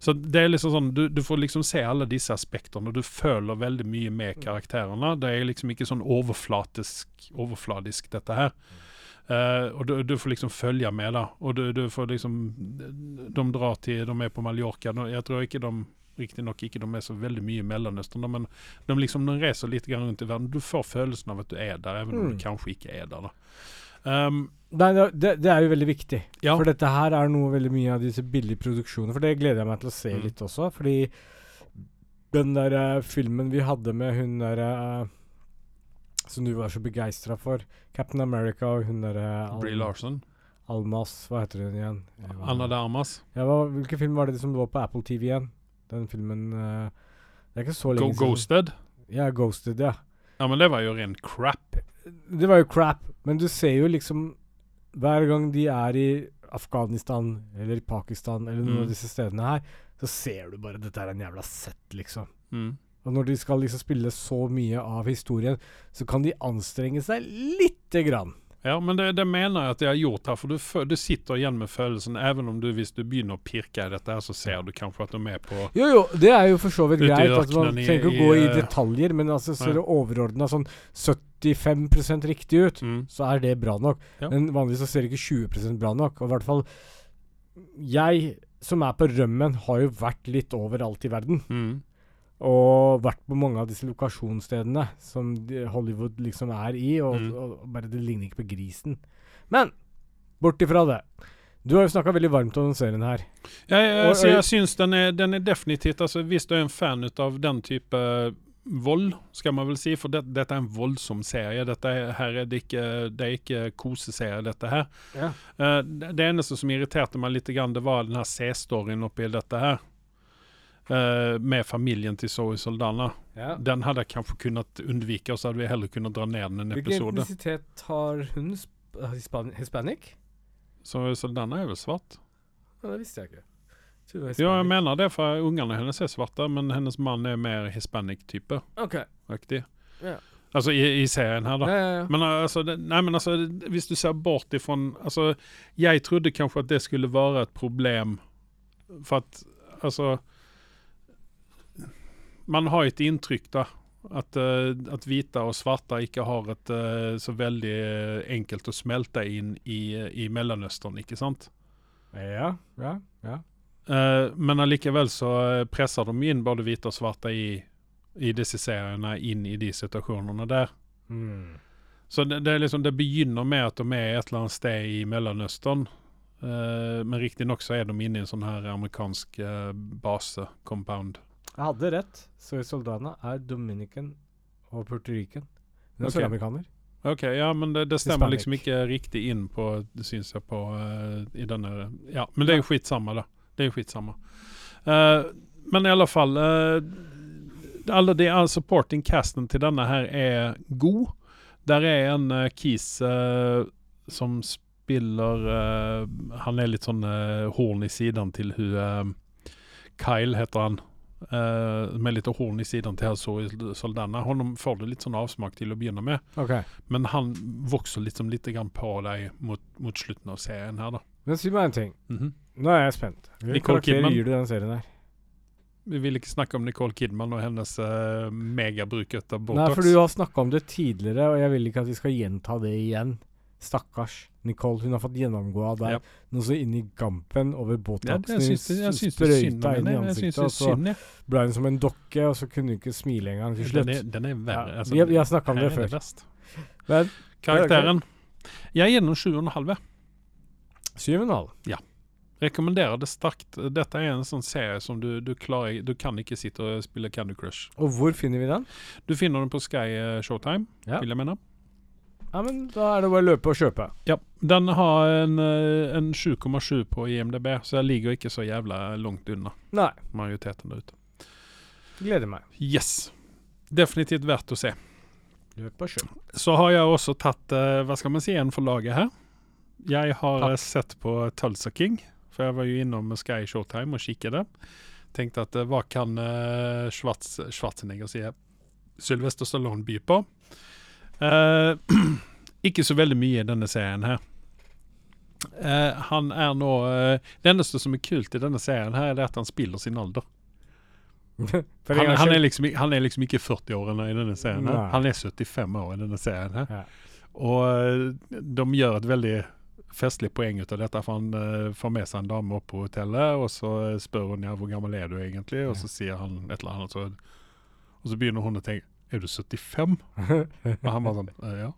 S1: Så det er liksom sånn, du, du får liksom se alle disse aspektene, og du føler veldig mye med karakterene. Det er liksom ikke sånn overflatisk, overfladisk dette her. Uh, og du, du får liksom følge med, da. Og du, du får liksom De drar til De er på Mallorca. Jeg tror ikke de Riktignok ikke de er så veldig mye i Mellomøsten, men de liksom de reiser litt rundt i verden. Du får følelsen av at du er der, even om
S2: Mm.
S1: du kanskje ikke er der. da. Um,
S2: Nei, det- det, er jo veldig viktig.
S1: ja.
S2: For dette her er noe veldig mye av disse billige produksjonene. For det gleder jeg meg til å se
S1: Mm.
S2: litt også. Fordi den der uh, filmen vi hadde med hun der uh, Som du var så begeistra for. Captain America og hun derre
S1: Brie Larson.
S2: Almas Hva heter hun igjen?
S1: Anna de Armas.
S2: Ja, hva, hvilken film var det som lå på Apple TV igjen? Den filmen eh, Det er ikke så
S1: Go
S2: siden.
S1: Ghosted.
S2: Ja, Ghosted, ja.
S1: Ja, men det var jo ren crap.
S2: Det var jo crap, men du ser jo liksom Hver gang de er i Afghanistan eller Pakistan eller noen
S1: Mm.
S2: av disse stedene her, så ser du bare dette er en jævla sett, liksom.
S1: Mm.
S2: Og når de skal liksom spille så mye av historien, så kan de anstrenge seg lite grann.
S1: Ja, men det, det mener jeg at de har gjort her. For du, du sitter igjen med følelsen, even om du hvis du begynner å pirke i dette, her, så ser du kanskje at du er med på
S2: Jo, jo, det er jo for så vidt greit. at Man
S1: ørkenen
S2: trenger ikke å gå i
S1: eh,
S2: detaljer, men altså ser
S1: nei.
S2: det overordna sånn 75% riktig ut,
S1: mm.
S2: så er det bra nok.
S1: Ja.
S2: Men vanligvis så ser det ikke 20% bra nok. Og i hvert fall Jeg, som er på rømmen, har jo vært litt overalt i verden.
S1: Mm.
S2: Og vært på mange av disse lokasjonsstedene som Hollywood liksom er i, og,
S1: Mm.
S2: og bare det ligner ikke på grisen. Men bort ifra det. Du har jo snakka veldig varmt om den serien her.
S1: Ja, jeg,
S2: Og-
S1: altså, jeg syns den er, den er definitivt altså, Hvis du er en fan av den type vold, skal man vel si, for det, dette er en voldsom serie. Dette er, her er det ikke, det er ikke koseserie, dette her.
S2: Ja.
S1: Uh, det, eneste som irriterte meg litt, grann, det var den her C-storyen oppi dette her. Eh, med familien til Zoe Soldana. Den hadde jeg kanskje kunnet unnvike, og så hadde vi heller kunnet dra ned den en
S2: Hvilken etnisitet har hun? Sp hispan Hispanic?
S1: Zoe Soldana er vel svart?
S2: Ja, det visste jeg ikke. Jeg
S1: Ja, jeg mener det, for ungene hennes er svarte, men hennes mann er mer hispanic-type.
S2: Ok.
S1: Riktig.
S2: Yeah.
S1: Altså i, i serien her, da.
S2: Ja, ja, ja.
S1: Men altså, det, nei, men altså, hvis du ser bort ifrån altså, Jeg trodde kanskje at det skulle være et problem, for at altså Man har et inntrykk, da. At, eh, at hvite og svarte ikke har et eh, så veldig eh, enkelt å smelte inn i, i Mellomøsten, ikke sant?
S2: ja, ja, ja.
S1: Men allikevel så presser de inn både hvite og svarte i, i disse seriene inn i de situasjonene der.
S2: Mm.
S1: Så det, det, liksom, det begynner med at de er et eller annet sted i Mellomøsten. Uh, men riktignok så er de inne i en sånn her amerikansk base, compound.
S2: Jeg hadde rett. Zoe Soldana er Dominican og Puerto Rican. Hun er
S1: Ok.
S2: søramerikaner.
S1: Ok, ja, men det, det stemmer
S2: Hispanic.
S1: liksom ikke riktig inn på syns jeg på uh, i denne Ja, men det er jo skitsamma, da. Det er jo skitsamma. Uh, men i alle fall uh, Alle de uh, supporting casten til denne her er god. Der er en uh, Kis eh, som spiller eh, Han er litt sånn horn i siden til hun eh, Kyle heter han. Uh, med litt horn i siden til Zoe Saldana. Han får det litt sånn avsmak til å begynne med.
S2: Okay.
S1: Men han vokser liksom litt grann på deg mot, mot slutten av serien her, da.
S2: Men si meg en ting.
S1: Mhm.
S2: Nå er jeg spent. Hvilke karakterer gir du den serien her?
S1: Vi vil ikke snakke om Nicole Kidman og hennes uh, megabruk av
S2: Nei,
S1: Botox.
S2: for du har snakka om det tidligere, og jeg vil ikke at vi skal gjenta det igjen. Stakkars Nicole. Hun har fått gjennomgå av deg
S1: Ja.
S2: noe så inn i gampen over
S1: ja,
S2: botoxen.
S1: det jeg, jeg syns det er
S2: inn i ansiktet, og
S1: er
S2: så ble hun som en dokke, og så kunne hun ikke smile engang til
S1: Den
S2: slutt.
S1: er, den er verre.
S2: Ja,
S1: altså,
S2: vi vi har snakka om det
S1: er
S2: før.
S1: Det
S2: Men
S1: Karakteren. Jeg den halv.
S2: syv og en halv.
S1: Rekommenderer det sterkt. Dette er en sånn serie som du, du klarer Du kan ikke sitte og spille Candy Crush.
S2: Og hvor finner vi den?
S1: Du finner den på Sky eh, Showtime,
S2: Ja.
S1: vil jeg mene.
S2: Ja, men Da er det bare å løpe og kjøpe.
S1: Ja, den har en, eh, en 7,7 på IMDb, så jeg ligger ikke så jævla langt unna
S2: Nei.
S1: majoriteten der ute.
S2: Gleder meg.
S1: Yes. Definitivt verdt å se.
S2: Løp og kjøp.
S1: Så har jeg også tatt, eh, hva skal man si, en for laget her. Jeg har
S2: Takk.
S1: eh, sett på Tulsa King, for jeg var jo innom Sky Showtime og kikket. Tenkte at hva kan Schwarz, Schwarzenegger si? Sylvester Stallone by på? Eh, ikke så veldig mye i denne serien her. Uh, han er nå uh, Det eneste som er kult i denne serien, her er at han spiller sin alder. Han, han, er liksom, han er liksom ikke 40-årene i denne serien. her. Han er 75 år i denne serien. her.
S2: Ja.
S1: Og de gjør et veldig festlig poeng ut av dette, for han får med seg en dame opp på hotellet, og så spør hun ja, hvor gammel er du egentlig, og så sier han et eller annet, så, og så begynner hun å tenke er du 75? Og han var sånn «Eh, ja.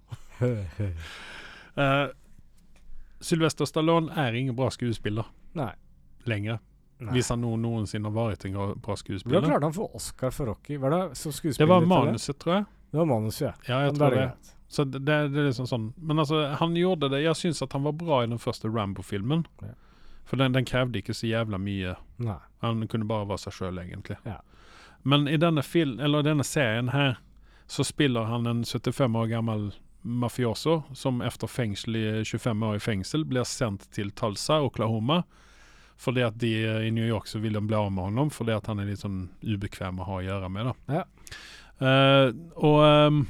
S1: Uh, Sylvester Stallone er ingen bra skuespiller
S2: Nei.
S1: lenger,
S2: Nei.
S1: hvis han noen, noensinne har vært en bra skuespiller.
S2: Da klarte han å få Oscar for Rocky? Var det som?
S1: Det var manuset, tror jeg.
S2: Det var manuset, ja.
S1: Ja, jeg tror det.
S2: det.
S1: Så det, det, det er liksom sånn Men altså, han gjorde det Jeg syns at han var bra i den første Rambo-filmen.
S2: Ja.
S1: For den, den krevde ikke så jævla mye.
S2: Nei.
S1: Han kunne bare være seg sjøl, egentlig.
S2: Ja.
S1: Men i denne, film, eller denne serien her så spiller han en 75 år gammel mafioso som etter fengsel i 25 år i fengsel blir sendt til Tulsa, Oklahoma. Fordi at de i New York så vil de bli av med honom fordi at han er litt sånn ubekvem å ha å gjøre med. da.
S2: Ja.
S1: Uh, og um,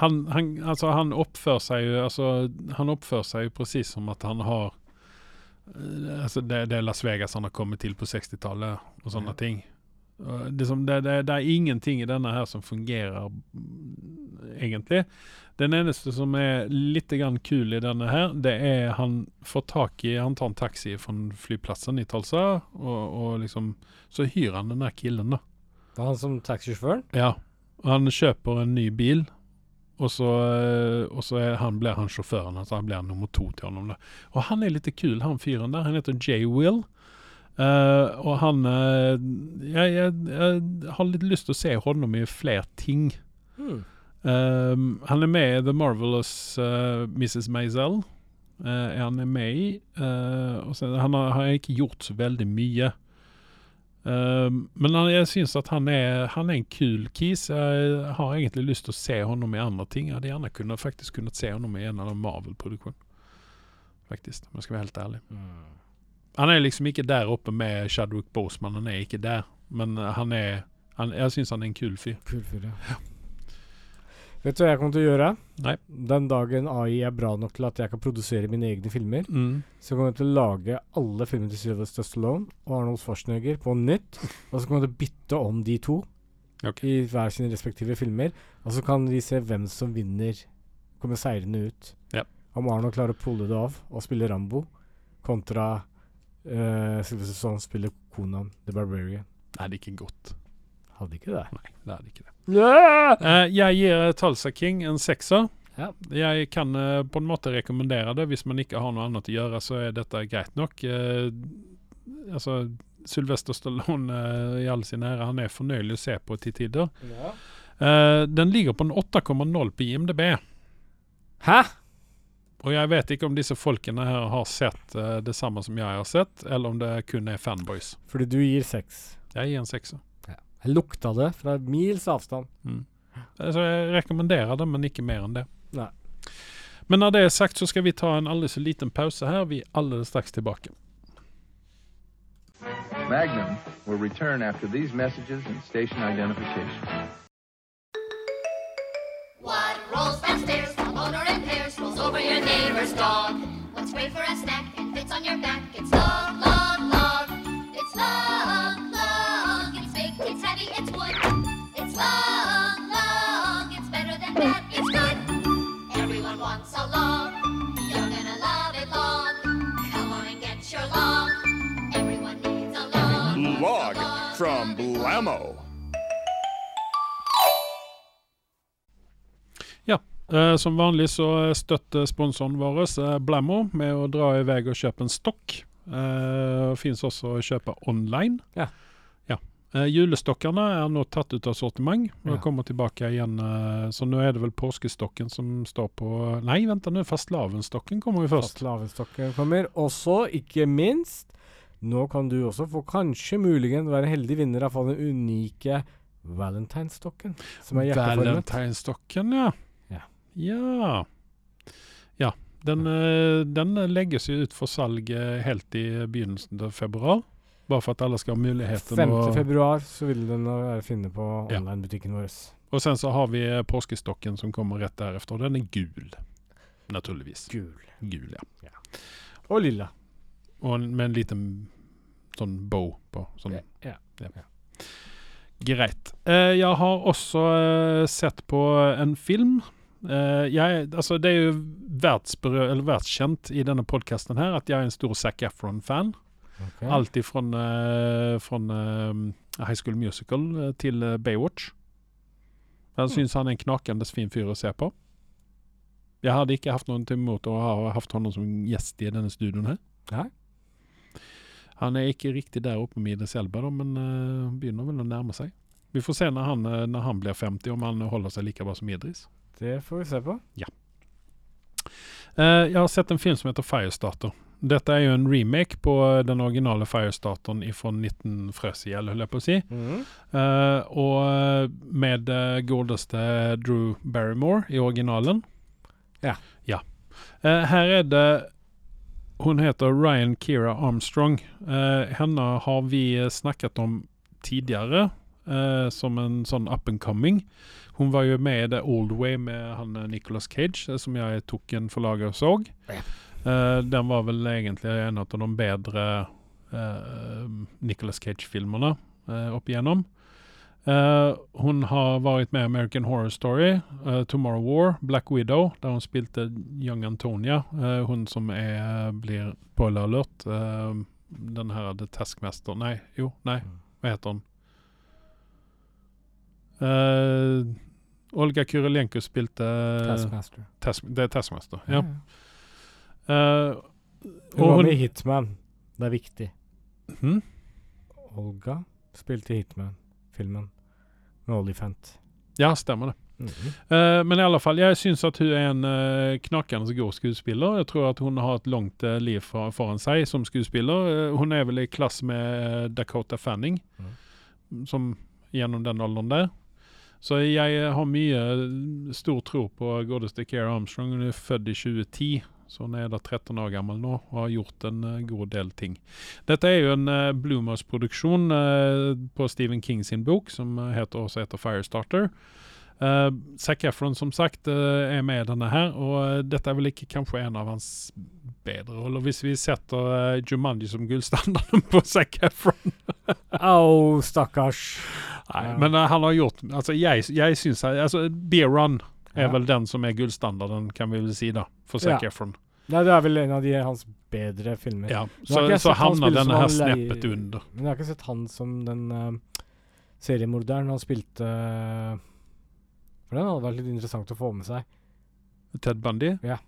S1: han, han, altså, han oppfører seg jo altså, Han oppfører seg jo presis som at han har eh, altså, det, det er Las Vegas han har kommet til på 60-tallet og sånne
S2: Ja.
S1: ting. Og det, det, det, er ingenting i denne her som fungerer mm, egentlig. Den eneste som er litt grann kul i denne her, det er han får tak i Han tar en taxi fra flyplassen i Tulsa, og, og liksom Så hyrer han den der killen, da.
S2: Det er han som taxisjåføren?
S1: Ja. Han kjøper en ny bil, og så, eh, og så han, blir han sjåføren. Altså han blir nummer to til honom. Da. Og han er litt kul, han fyren der. Han heter Jay Will. Eh, og han uh, jeg, jeg, jeg har litt lyst til å se honom i flere ting.
S2: Mm.
S1: Um, han er med i The Marvelous uh, Mrs. Maisel. eh, han er med i. Eh, så, han har, har ikke gjort så veldig mye. Um, men han, jeg syns at han er, han er en kul kis. Jeg har egentlig lyst til å se honom i andre ting. Jeg hadde gjerne kunnet, faktisk kunnet se honom i en eller annen Marvel-produksjon. Faktisk, om jeg skal være helt ærlig.
S2: Hmm.
S1: Han er liksom ikke der oppe med Chadwick Boseman, han er ikke der. Men han er han, Jeg syns han er en kul fyr.
S2: Kul fyr, ja. Vet du hva jeg kommer til å gjøre?
S1: Nei.
S2: Den dagen AI er bra nok til at jeg kan produsere mine egne filmer,
S1: Mm.
S2: så kommer jeg til å lage alle filmene til Sylvester Stallone og Arnold Schwarzenegger på nytt. Og så kommer jeg til å bytte om de to
S1: okay.
S2: i hver sine respektive filmer. Og så kan vi se hvem som vinner, kommer seirende ut.
S1: Ja.
S2: Om Arnold klarer å pulle det av og spille Rambo, kontra uh, Sylvester Stallone spiller Konan the Barbarian.
S1: Nei, det er ikke godt.
S2: Hadde ikke det.
S1: Nei, det er ikke det.
S2: Yeah!
S1: Uh, jeg gir Tulsa King en sekser.
S2: Ja.
S1: Jeg kan uh, på en måte rekommendere det. Hvis man ikke har noe annet å gjøre, så er dette greit nok. Eh, altså, Sylvester Stallone eh, i all sin ære, han er fornøyelig å se på til tider.
S2: Ja.
S1: Eh, den ligger på en 8,0 på IMDb.
S2: Hæ?
S1: Og jeg vet ikke om disse folkene her har sett uh, det samme som jeg har sett, eller om det kun er fanboys.
S2: Fordi du gir seks.
S1: Jeg gir en sekser.
S2: Jeg lukta det fra mils avstand.
S1: Mm. Så jeg rekommenderer det, men ikke mer enn det.
S2: Nei.
S1: Men når det er sagt, så skal vi ta en aldri så liten pause her. Vi er allerede straks tilbake.
S3: Magnum will return after these messages and station identification.
S4: What rolls downstairs, the motor and over your neighbor's dog. What's great for a snack and fits on your back? It's long, long, long. It's long, long. It's big, it's heavy, it's wood. It's long, long. It's better than that, it's good. Everyone wants a long. You're gonna love it long. Come on and get your long. Everyone needs a long.
S5: Log from Blammo.
S1: Eh, som vanlig så støtter sponsoren vår eh, Blammo med å dra i vei og kjøpe en stokk. Uh, Fins også å kjøpe online.
S2: Ja.
S1: ja. Eh, julestokkene er nå tatt ut av sortiment og
S2: Ja.
S1: kommer tilbake igjen. eh, så nå er det vel påskestokken som står på Nei, vent nå. Fastelavnsstokken kommer jo først.
S2: Fastelavnsstokken kommer. Og så, ikke minst, nå kan du også få kanskje muligens være heldig vinner av den unike Valentinestokken. Som er hjerteformet.
S1: Valentinestokken, ja.
S2: Ja.
S1: Ja. Ja. Den, eh, den legges jo ut for salg eh, helt i begynnelsen av februar. Bare for at alle skal ha muligheten.
S2: 5. februar så vil den være finne på
S1: Ja.
S2: online-butikken vår.
S1: Og sen så har vi eh, påskestokken som kommer rett deretter. Den er gul. Naturligvis.
S2: Gul.
S1: Gul, ja.
S2: Og lilla.
S1: Og med en liten sånn bow på. Sånn.
S2: Ja.
S1: Greit. Eh, jeg har også sett på en film. Eh, jeg, altså det er jo vertskjent i denne podkasten her at jeg er en stor Zac Efron-fan.
S2: Okay.
S1: Alt ifra High School Musical til Baywatch. Jeg syns han er en knakende fin fyr å se på. Jeg hadde ikke hatt noe imot å ha hatt ham som gjest i denne studioen her.
S2: Nei.
S1: Han er ikke riktig der oppe med Idris Elba, men begynner vel å nærme seg. Vi får se når han, når han blir 50, om han holder seg like bra som Idris.
S2: Det får vi se på.
S1: Eh, jeg har sett en film som heter Firestarter. Dette er jo en remake på eh, den originale Firestarteren fra 19 Frøsihjell, holder jeg på å si.
S2: Mm.
S1: Uh, og med uh, godeste Drew Barrymore i originalen.
S2: Ja.
S1: ja. Uh, her er det Hun heter Ryan Kira Armstrong. Henne har vi snakket om tidligere som en sånn up and coming. Hun var jo med i The Old Way med han eh, Nicolas Cage, eh, som jeg tok en forlager og så.
S2: Ja.
S1: Eh, den var vel egentlig en av de bedre uh, Nicolas Cage-filmene uh, opp igjennom. Uh, hun har vært med i American Horror Story, Tomorrow War, Black Widow, der hun spilte Young Antonia. hun som er, blir spoiler alert. den her The Taskmaster Nei, jo, nei, hva heter hun? Eh, Olga Kurylenko spilte
S2: Taskmaster.
S1: Task, Det er Taskmaster, ja.
S2: Ja.
S1: Eh,
S2: Hun var
S1: hun
S2: med i Hitman. Det er viktig.
S1: Hmm?
S2: Olga spilte i Hitman-filmen med Olifant.
S1: Ja, stemmer det.
S2: Mm
S1: -hmm. uh, men i alle fall, jeg syns at hun er en uh, knakende god skuespiller. Jeg tror at hun har et langt uh, liv for, foran seg som skuespiller. Uh, hun er vel i klasse med eh, Dakota Fanning, som gjennom den alderen der. Så jeg har mye eh, stor tro på godeste Care Armstrong. Hun er født i 2010, så hun er da 13 år gammel nå og har gjort en eh, god del ting. Dette er jo en uh, Blumos-produksjon eh, på Stephen King sin bok, som heter, også heter Firestarter. Uh, Zac Efron som sagt uh, er med i denne her, og uh, dette er vel ikke kanskje en av hans bedre roller. Hvis vi setter uh, Jumanji som gullstandarden på Zac Efron
S2: Au, stakkars.
S1: Nei, men eh, han har gjort Altså, jeg, jeg syns altså, Beer Run er
S2: Ja.
S1: vel den som er gullstandarden, kan vi vel si, da, for Zac
S2: Ja.
S1: Efron.
S2: Nei, det er vel en av de hans bedre filmer.
S1: Ja, så, så havner denne her sneppet under.
S2: Men jeg har ikke sett han som den uh, seriemorderen han spilte uh, For den hadde vært litt interessant å få med seg.
S1: Ted Bundy?
S2: Ja.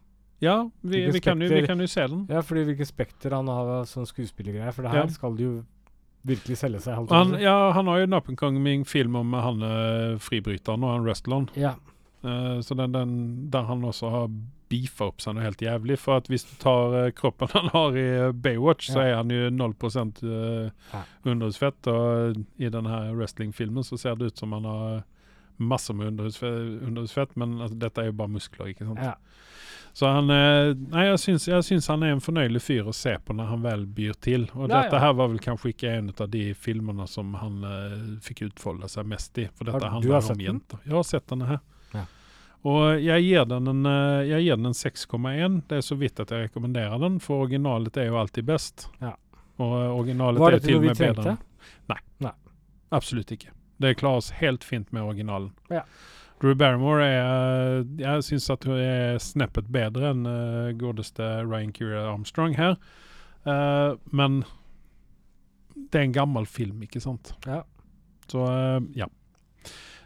S1: Ja, vi, vi, kan jo, vi kan jo se den.
S2: Ja, fordi hvilke spekter han har som skuespillergreier. For det her
S1: Ja.
S2: skal det jo virkelig selge seg. å
S1: Han, ja, han har jo coming film om han eh, fribryteren og han wrestleren.
S2: ja.
S1: Uh, så den, den, der han også har beefa opp seg noe helt jævlig. For at hvis du tar uh, kroppen han har i Baywatch, så er han jo 0 uh,
S2: underhusfett.
S1: underhudsfett. Og i denne wrestlingfilmen så ser det ut som han har masse med underhusfett, underhudsfett men altså, dette er jo bare muskler, ikke sant.
S2: ja.
S1: Så han eh, Nei, jeg syns, jeg syns han er en fornøyelig fyr å se på når han vel byr til. Og
S2: Ja,
S1: dette
S2: ja.
S1: her var vel kanskje ikke en av de filmene som han uh, fikk utfolde seg mest i. For dette
S2: du
S1: handler
S2: har
S1: om jenter. Jeg har sett denne her.
S2: Ja.
S1: Og jeg gir den en, eh, en 6,1. Det er så vidt at jeg rekommenderer den, for originalet er jo alltid best.
S2: Ja.
S1: Og originalet
S2: Var
S1: er
S2: dette
S1: til og
S2: noe vi
S1: med Nei.
S2: Nei.
S1: Absolutt ikke. Det klarer oss helt fint med originalen.
S2: Ja.
S1: Drew Barrymore er Jeg syns at hun er sneppet bedre enn uh, godeste Ryan Curie Armstrong her. Uh, men det er en gammel film, ikke sant?
S2: Ja.
S1: Så uh, ja.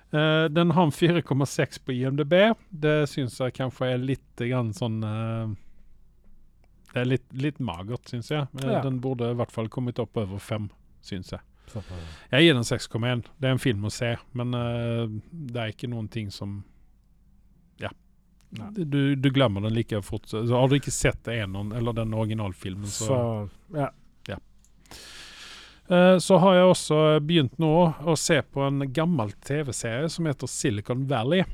S1: Den har en 4,6 på IMDb. Det syns jeg kanskje er litt grann sånn Det er litt, litt magert, syns jeg.
S2: Ja.
S1: Den burde i hvert fall kommet opp over fem, syns jeg. Jeg gir den 6,1. Det er en film å se, men uh, det er ikke noen ting som Ja. Du, du glemmer den like fort. Så har du ikke sett Enon eller den originalfilmen, så
S2: Så ja.
S1: Eh, Så har jeg også begynt nå å se på en gammel TV-serie som heter Silicon Valley.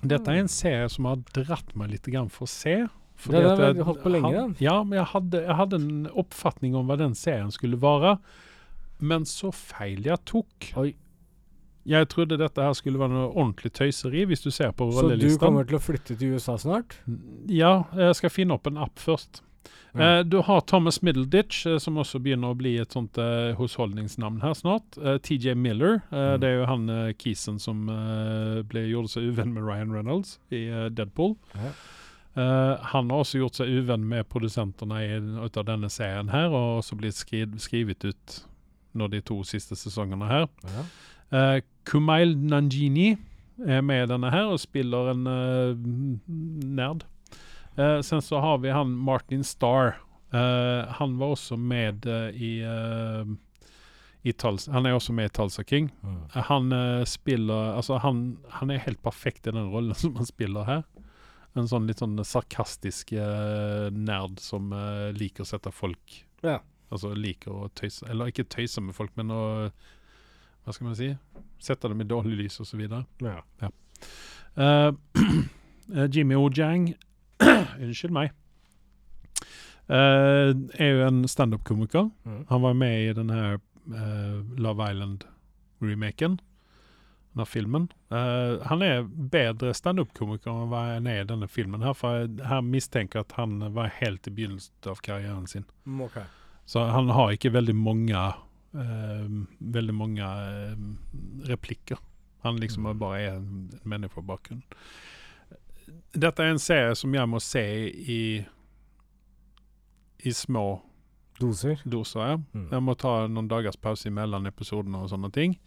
S1: Dette er en serie som har dratt meg litt for å se. fordi
S2: det, har
S1: at
S2: holdt på lenge, den.
S1: Ja, men jeg hadde, jeg hadde en oppfatning om hva den serien skulle være. Men så feil jeg tok.
S2: Oi.
S1: Jeg trodde dette her skulle være noe ordentlig tøyseri, hvis du ser på
S2: Så du kommer til å flytte til USA snart?
S1: Ja, jeg skal finne opp en app først.
S2: Ja.
S1: Eh, du har Thomas Middleditch, eh, som også begynner å bli et sånt eh, husholdningsnavn her snart. Eh, TJ Miller, eh,
S2: Mm.
S1: det er jo han eh, kisen som eh, ble, gjorde seg uvenn med Ryan Reynolds i Deadpool.
S2: Ja.
S1: Uh, han har også gjort seg uvenn med produsentene i, ut av denne serien her, og også blitt skri skrivet ut nå de to siste sesongene her.
S2: Ja.
S1: Uh, Kumail Nanjini er med i denne her og spiller en uh, nerd. Uh, sen så har vi han Martin Starr. Han var også med i, i. Han er også med i Talsa King.
S2: Mm.
S1: Han spiller Altså, han, han er helt perfekt i den rollen som han spiller her. En sånn litt sånn sarkastisk nerd som liker å sette folk
S2: Ja.
S1: Altså liker å tøyse Eller ikke tøyse med folk, men å Hva skal man si? Sette dem i dårlig lys, videre.
S2: Ja.
S1: Eh, eh, Jimmy Ojang Unnskyld meg. Uh, er jo en standup-komiker.
S2: Mm.
S1: Han var med i den her eh, Love Island-remaken. Den her filmen. Uh, han er bedre standup-komiker enn hva han er i denne filmen. her For jeg her mistenker at han var helt i begynnelsen av karrieren sin.
S2: Mm, ok.
S1: Så han har ikke veldig mange eh, Veldig mange eh, replikker. Han liksom
S2: Mm.
S1: bare er en menneskebakgrunn. Dette er en serie som jeg må se i i små
S2: Doser?
S1: doser. Ja.
S2: Mm.
S1: Jeg må ta noen dagers pause mellom episodene og sånne ting.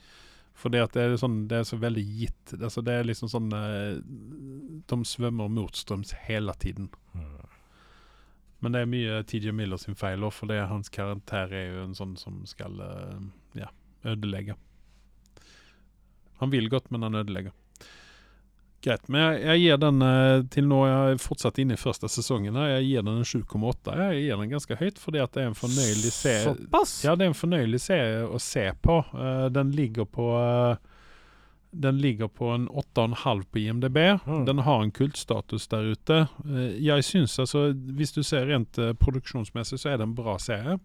S1: Fordi at det er, sånn, det er så veldig gitt. Altså det er liksom sånn eh, De svømmer motstrøms hele tiden.
S2: Mm.
S1: Men det er mye TJ Miller sin feil òg, for det, hans karakter er jo en sånn som skal eh, ja, ødelegge. Han vil godt, men han ødelegger. Greit. Men jeg, jeg gir den eh, til nå Jeg er fortsatt inne i første sesongen. her, Jeg gir den en 7,8. Jeg gir den ganske høyt, fordi at det er en fornøyelig serie.
S2: Såpass?
S1: Ja, det er en fornøyelig serie å se på. Uh, den ligger på eh, Den ligger på en 8,5 på IMDb.
S2: Mm.
S1: Den har en kultstatus der ute. Eh, jeg syns altså Hvis du ser rent eh, produksjonsmessig, så er det en bra serie.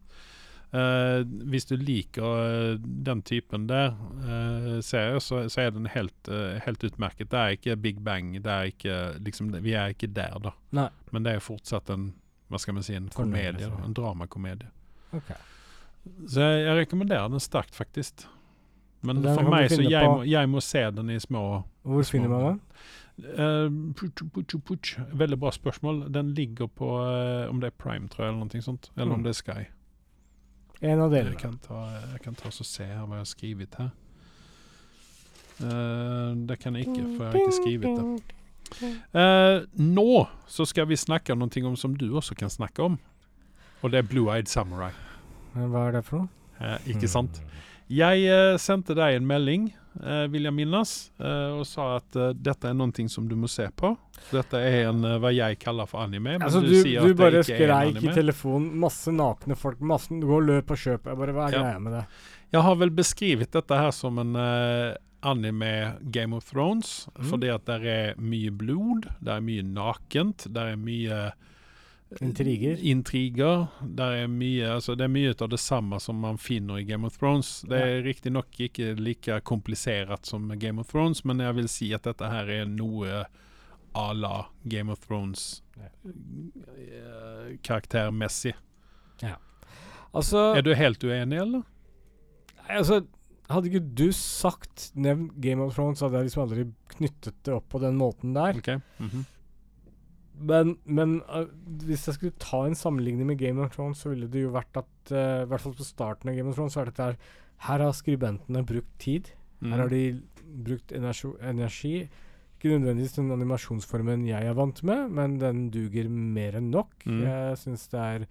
S1: Uh, hvis du liker den typen der uh, serie, så, så er den helt, uh, helt utmerket. Det er ikke Big Bang. Det er ikke, liksom, vi er ikke der, da.
S2: Nei.
S1: Men det er fortsatt en hva skal man si, en komedie. En dramakomedie.
S2: Okay.
S1: Så jeg, jeg rekommenderer den sterkt, faktisk. Men
S2: Den
S1: for meg så jeg
S2: på-
S1: må, jeg må se den i små
S2: Hvor
S1: Små-
S2: finner man den?
S1: Uh, putsj, putsj, putsj. Veldig bra spørsmål. Den ligger på uh, Om det er Prime, tror jeg, eller noe sånt. Eller
S2: Mm.
S1: om det er Sky.
S2: En av
S1: Jeg kan ta, jeg kan ta og se her hva jeg har skrevet her. Uh, det kan jeg ikke, for jeg har ikke skrevet det. Uh, nå så skal vi snakke om noe om som du også kan snakke om. Og det er Blue Eyed Samurai.
S2: Hva er det for noe?
S1: Uh, ikke sant? Jeg eh, sendte deg en melding, eh, vil jeg minnes, eh, og sa at dette er noe som du må se på. Dette er en, hva jeg kaller for anime. Men
S2: Altså,
S1: du,
S2: du,
S1: sier
S2: du
S1: at
S2: bare skreik i telefonen. Masse nakne folk. Masse, du går løp og kjøp. Jeg bare, Hva er
S1: Ja.
S2: greia med det?
S1: Jeg har vel beskrevet dette her som en uh, anime Game of Thrones,
S2: Mm.
S1: fordi at det er mye blod, det er mye nakent, det er mye
S2: Intriger.
S1: intriger. Er mye, altså det er mye av det samme som man finner i Game of Thrones. Det er riktignok ikke like komplisert som Game of Thrones, men jeg vil si at dette her er noe à la Game of Thrones
S2: Ja.
S1: karaktermessig. karaktermessig.
S2: Altså,
S1: Er du helt uenig, eller?
S2: altså Hadde ikke du sagt nevnt Game of Thrones, hadde jeg liksom aldri knyttet det opp på den måten der.
S1: Ok. mhm.
S2: Men, men uh, hvis jeg skulle ta en sammenligning med Game of Thrones, så ville det jo vært at uh, I hvert fall på starten av Game of Thrones, så er dette her Her har skribentene brukt tid. Her har
S1: Mm.
S2: de brukt energi, energi. Ikke nødvendigvis den animasjonsformen jeg er vant med, men den duger mer enn nok.
S1: Mm.
S2: Jeg syns det er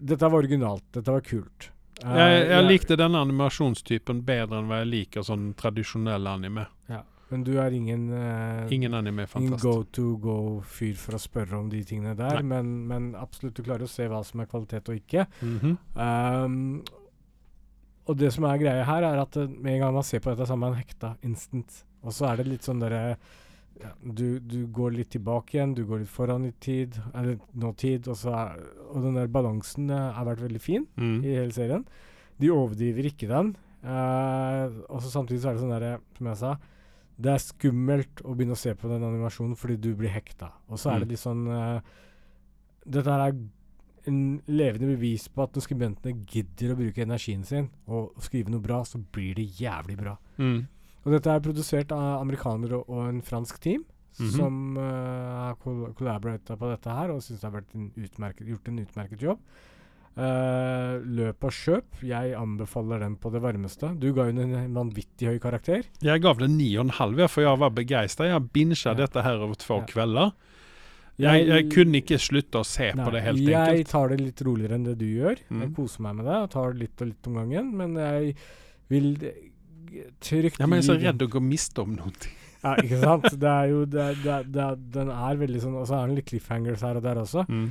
S2: Dette var originalt. Dette var kult. Uh,
S1: Jeg, jeg likte denne animasjonstypen bedre enn hva jeg liker sånn tradisjonell anime.
S2: ja, Men du er ingen uh,
S1: Ingen
S2: Ingen
S1: fantast.
S2: go to go-fyr for å spørre om de tingene der, men, men absolutt du klarer å se hva som er kvalitet og ikke.
S1: Mhm.
S2: Um, og det som er greia her, er at eh, med en gang man ser på dette, så er man hekta instant. Og så er det litt sånn derre ja, du, du går litt tilbake igjen, du går litt foran i tid, eller nåtid, og, er, og den der balansen uh, har vært veldig fin
S1: Mm.
S2: i hele serien. De overdriver ikke den. Uh, og så samtidig så er det sånn derre, som jeg sa Det er skummelt å begynne å se på den animasjonen fordi du blir hekta. Og så er
S1: Mm.
S2: det litt sånn uh, Dette her er en levende bevis på at når skribentene gidder å bruke energien sin og skrive noe bra, så blir det jævlig bra.
S1: Mm.
S2: Og dette er produsert av amerikanere og, og en fransk team.
S1: Mhm.
S2: Som uh, har col collaborata på dette her og syns det har en utmerket, gjort en utmerket jobb. Eh, løp og kjøp. Jeg anbefaler den på det varmeste. Du ga jo en vanvittig høy karakter.
S1: Jeg gav den 9,5 ja, for jeg var begeistra. Jeg bincha
S2: Ja.
S1: dette her over to
S2: Ja.
S1: kvelder. Jeg, jeg kunne ikke slutte å se
S2: Nei,
S1: på det, helt
S2: jeg
S1: enkelt.
S2: tar det litt roligere enn det du gjør.
S1: Mm.
S2: Jeg koser meg med det og tar det litt og litt om gangen. Men jeg vil trygt
S1: Ja, men jeg er så redd å gå miste om noe.
S2: Ja, ikke sant? Det er jo det, det, det, Den er veldig sånn Og så er den litt cliffhangers her og der også.
S1: Mm.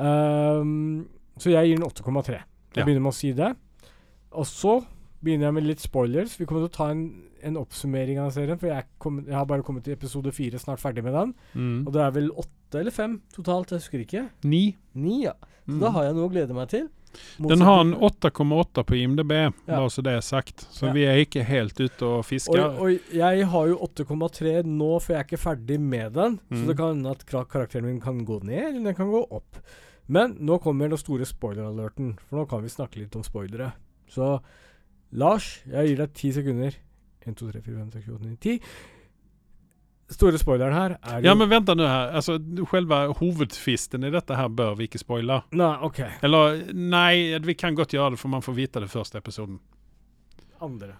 S2: Ehm, så jeg gir den 8,3. Jeg
S1: Ja.
S2: begynner med å si det. Og så begynner jeg med litt spoilers. Vi kommer til å ta en, en oppsummering av serien, for jeg, kom, jeg har bare kommet til episode fire, snart ferdig med den.
S1: Mm.
S2: Og det er vel åtte eller fem totalt, jeg husker ikke.
S1: Ni.
S2: Ni, ja. Så
S1: Mm.
S2: da har jeg noe å glede meg til.
S1: Den har en 8,8 på IMDb,
S2: Ja.
S1: bare så det er sagt. Så
S2: Ja.
S1: vi er ikke helt ute og
S2: Og,
S1: fisker.
S2: og jeg har jo 8,3 nå, for jeg er ikke ferdig med den. Så
S1: Mm.
S2: det kan hende at karakteren min kan gå ned, eller den kan gå opp. Men nå kommer den store spoiler-alerten, for nå kan vi snakke litt om spoilere. Så Lars, jeg gir deg ti sekunder. 1, 2, 3, 4, 5, 6, 7, 8, 9, 10. Store spoileren her er
S1: Ja, men vänta nu här. Alltså, själva huvudtvisten i detta här bör vi inte spoila.
S2: Nei, OK.
S1: Eller nej, vi kan godt gjøre det for man får vite det første episoden.
S2: Andre.